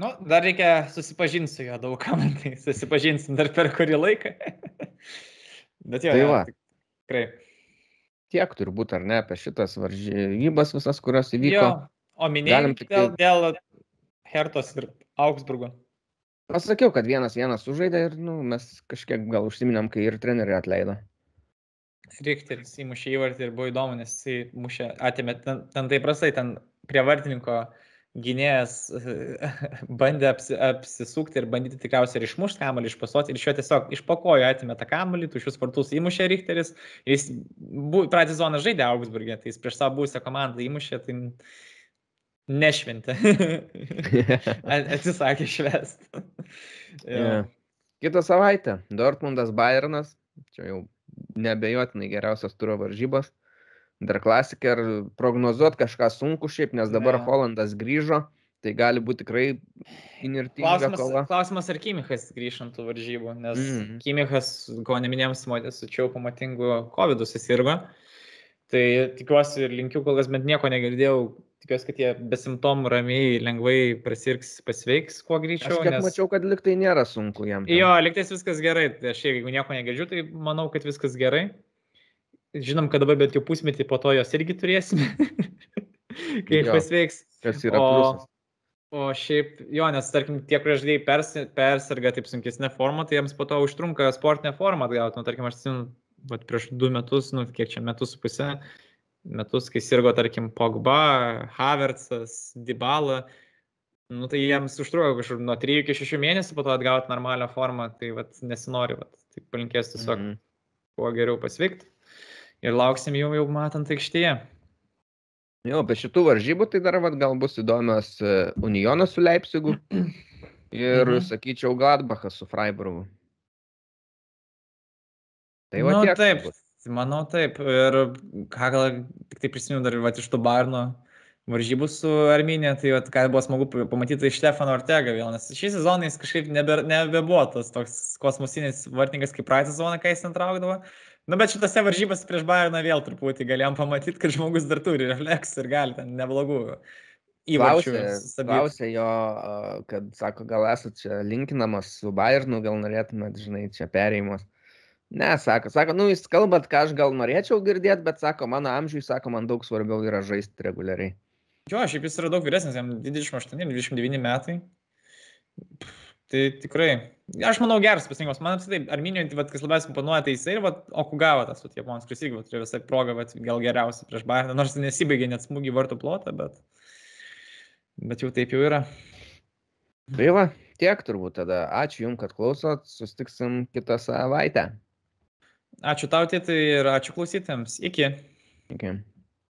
Nu, dar reikia susipažinti su juo daugam, tai susipažinsim dar per kurį laiką. Bet jo, tai va. tikrai. Tiek turbūt, ar ne, apie šitas varžybas visas, kurios įvyko. Jo, o minėjom tik dėl, dėl Hertos ir Augsburgo. Pasakiau, kad vienas vienas sužaidė ir nu, mes kažkiek gal užsiminėm, kai ir trenerių atleido. Richteris įmušė įvartį ir buvo įdomu, nes jis mušė, atėmė, ten, ten taip prastai, ten prie vartininko gynėjas bandė apsi, apsisukti ir bandyti tikriausiai ir išmušti kamuolį, išpasuoti ir iš jo tiesiog iš pakojo atėmė tą kamuolį, tušius vartus įmušė Richteris. Jis pradžią zoną žaidė Augsburgė, tai jis prieš savo būsę komandą įmušė, tai nešventė. Atsisakė švest. yeah. Kitą savaitę Dortmundas Bayernas, čia jau nebejotinai geriausias turo varžybos. Dar klasika ir prognozuoti kažką sunku šiaip, nes dabar yeah. Holandas grįžo, tai gali būti tikrai inirtinga kova. Klausimas, ar Kimichas grįž ant tų varžybų, nes mm. Kimichas, ko neminėjams, su čia pamatingu COVID susirgo. Tai tikiuosi ir linkiu, kol kas bent nieko negirdėjau tikiuosi, kad jie be simptomų ramiai, lengvai prasirgs, pasveiks kuo greičiau. Aš nes... mačiau, kad liktai nėra sunku jam. Tam. Jo, liktais viskas gerai. Tai aš jeigu nieko negirdžiu, tai manau, kad viskas gerai. Žinom, kad dabar bent jau pusmetį po to jos irgi turėsime, kai jo, pasveiks. Kas yra o, pliusas. O šiaip, jo, nes tarkim, tie prieždėjai pers, persirga taip sunkesnė forma, tai jiems po to užtrunka sportinę formą atgauti. Nu, tarkim, aš atsimenu, prieš du metus, nu, kiek čia metus su pusė, metus, kai sirgo, tarkim, Pogba, Havertzas, Dybala, nu, tai jiems užtruko kažkur nuo 3 iki 6 mėnesių po to atgauti normalią formą, tai vat, nesinori, vat, tai palinkės tiesiog mm -hmm. kuo geriau pasveikti ir lauksim jau, jau matant aikštėje. Jo, be šitų varžybų tai dar vat, gal bus įdomios e, Unionas su Leipzigu ir, mhm. sakyčiau, Gladbachas su Freiburgu. Tai va, nu, tiek, taip, bus. Manau taip. Ir ką gal tik tai prisimenu dar va, iš to Barno varžybų su Arminė, tai va, ką buvo smagu pamatyti tai Štefano Ortega vėl, nes šį sezoną jis kažkaip nebe, nebebuvo tas toks kosmosinis vartininkas kaip praeitą sezoną, kai jis ten traukdavo. Nu, bet šitose varžybose prieš Bayerną vėl truputį galėjom pamatyti, kad žmogus dar turi refleksų ir gali ten neblogų įvairių. Klausė jo, kad sako, gal esate čia linkinamas su Bayernu, gal norėtumėt, žinai, čia perėjimas. Ne, sako, sako, nu jūs kalbat, ką aš gal norėčiau girdėti, bet sako, mano amžiui, sako, man daug svarbiau yra žaisti reguliariai. Jo, šiaip jis yra daug vyresnis, jam 28-29 metai. Tai tikrai, aš manau, geras pasirinkimas. Man apskritai, Arminijoje, tai, kas labiausiai imponuoja, tai jisai ir vat, Okugava tas, vat, Japonas, kuris irgi turėjo visą progą, vat, gal geriausiai prieš Bayerną, nors nesibaigė net smūgį vartų plotą, bet, bet jau taip jau yra. Tai va, tiek turbūt tada. Ačiū Jums, kad klausot, sustiksim kitą savaitę. Ačiū tau, tai ir ačiū klausytėms. Iki. Iki.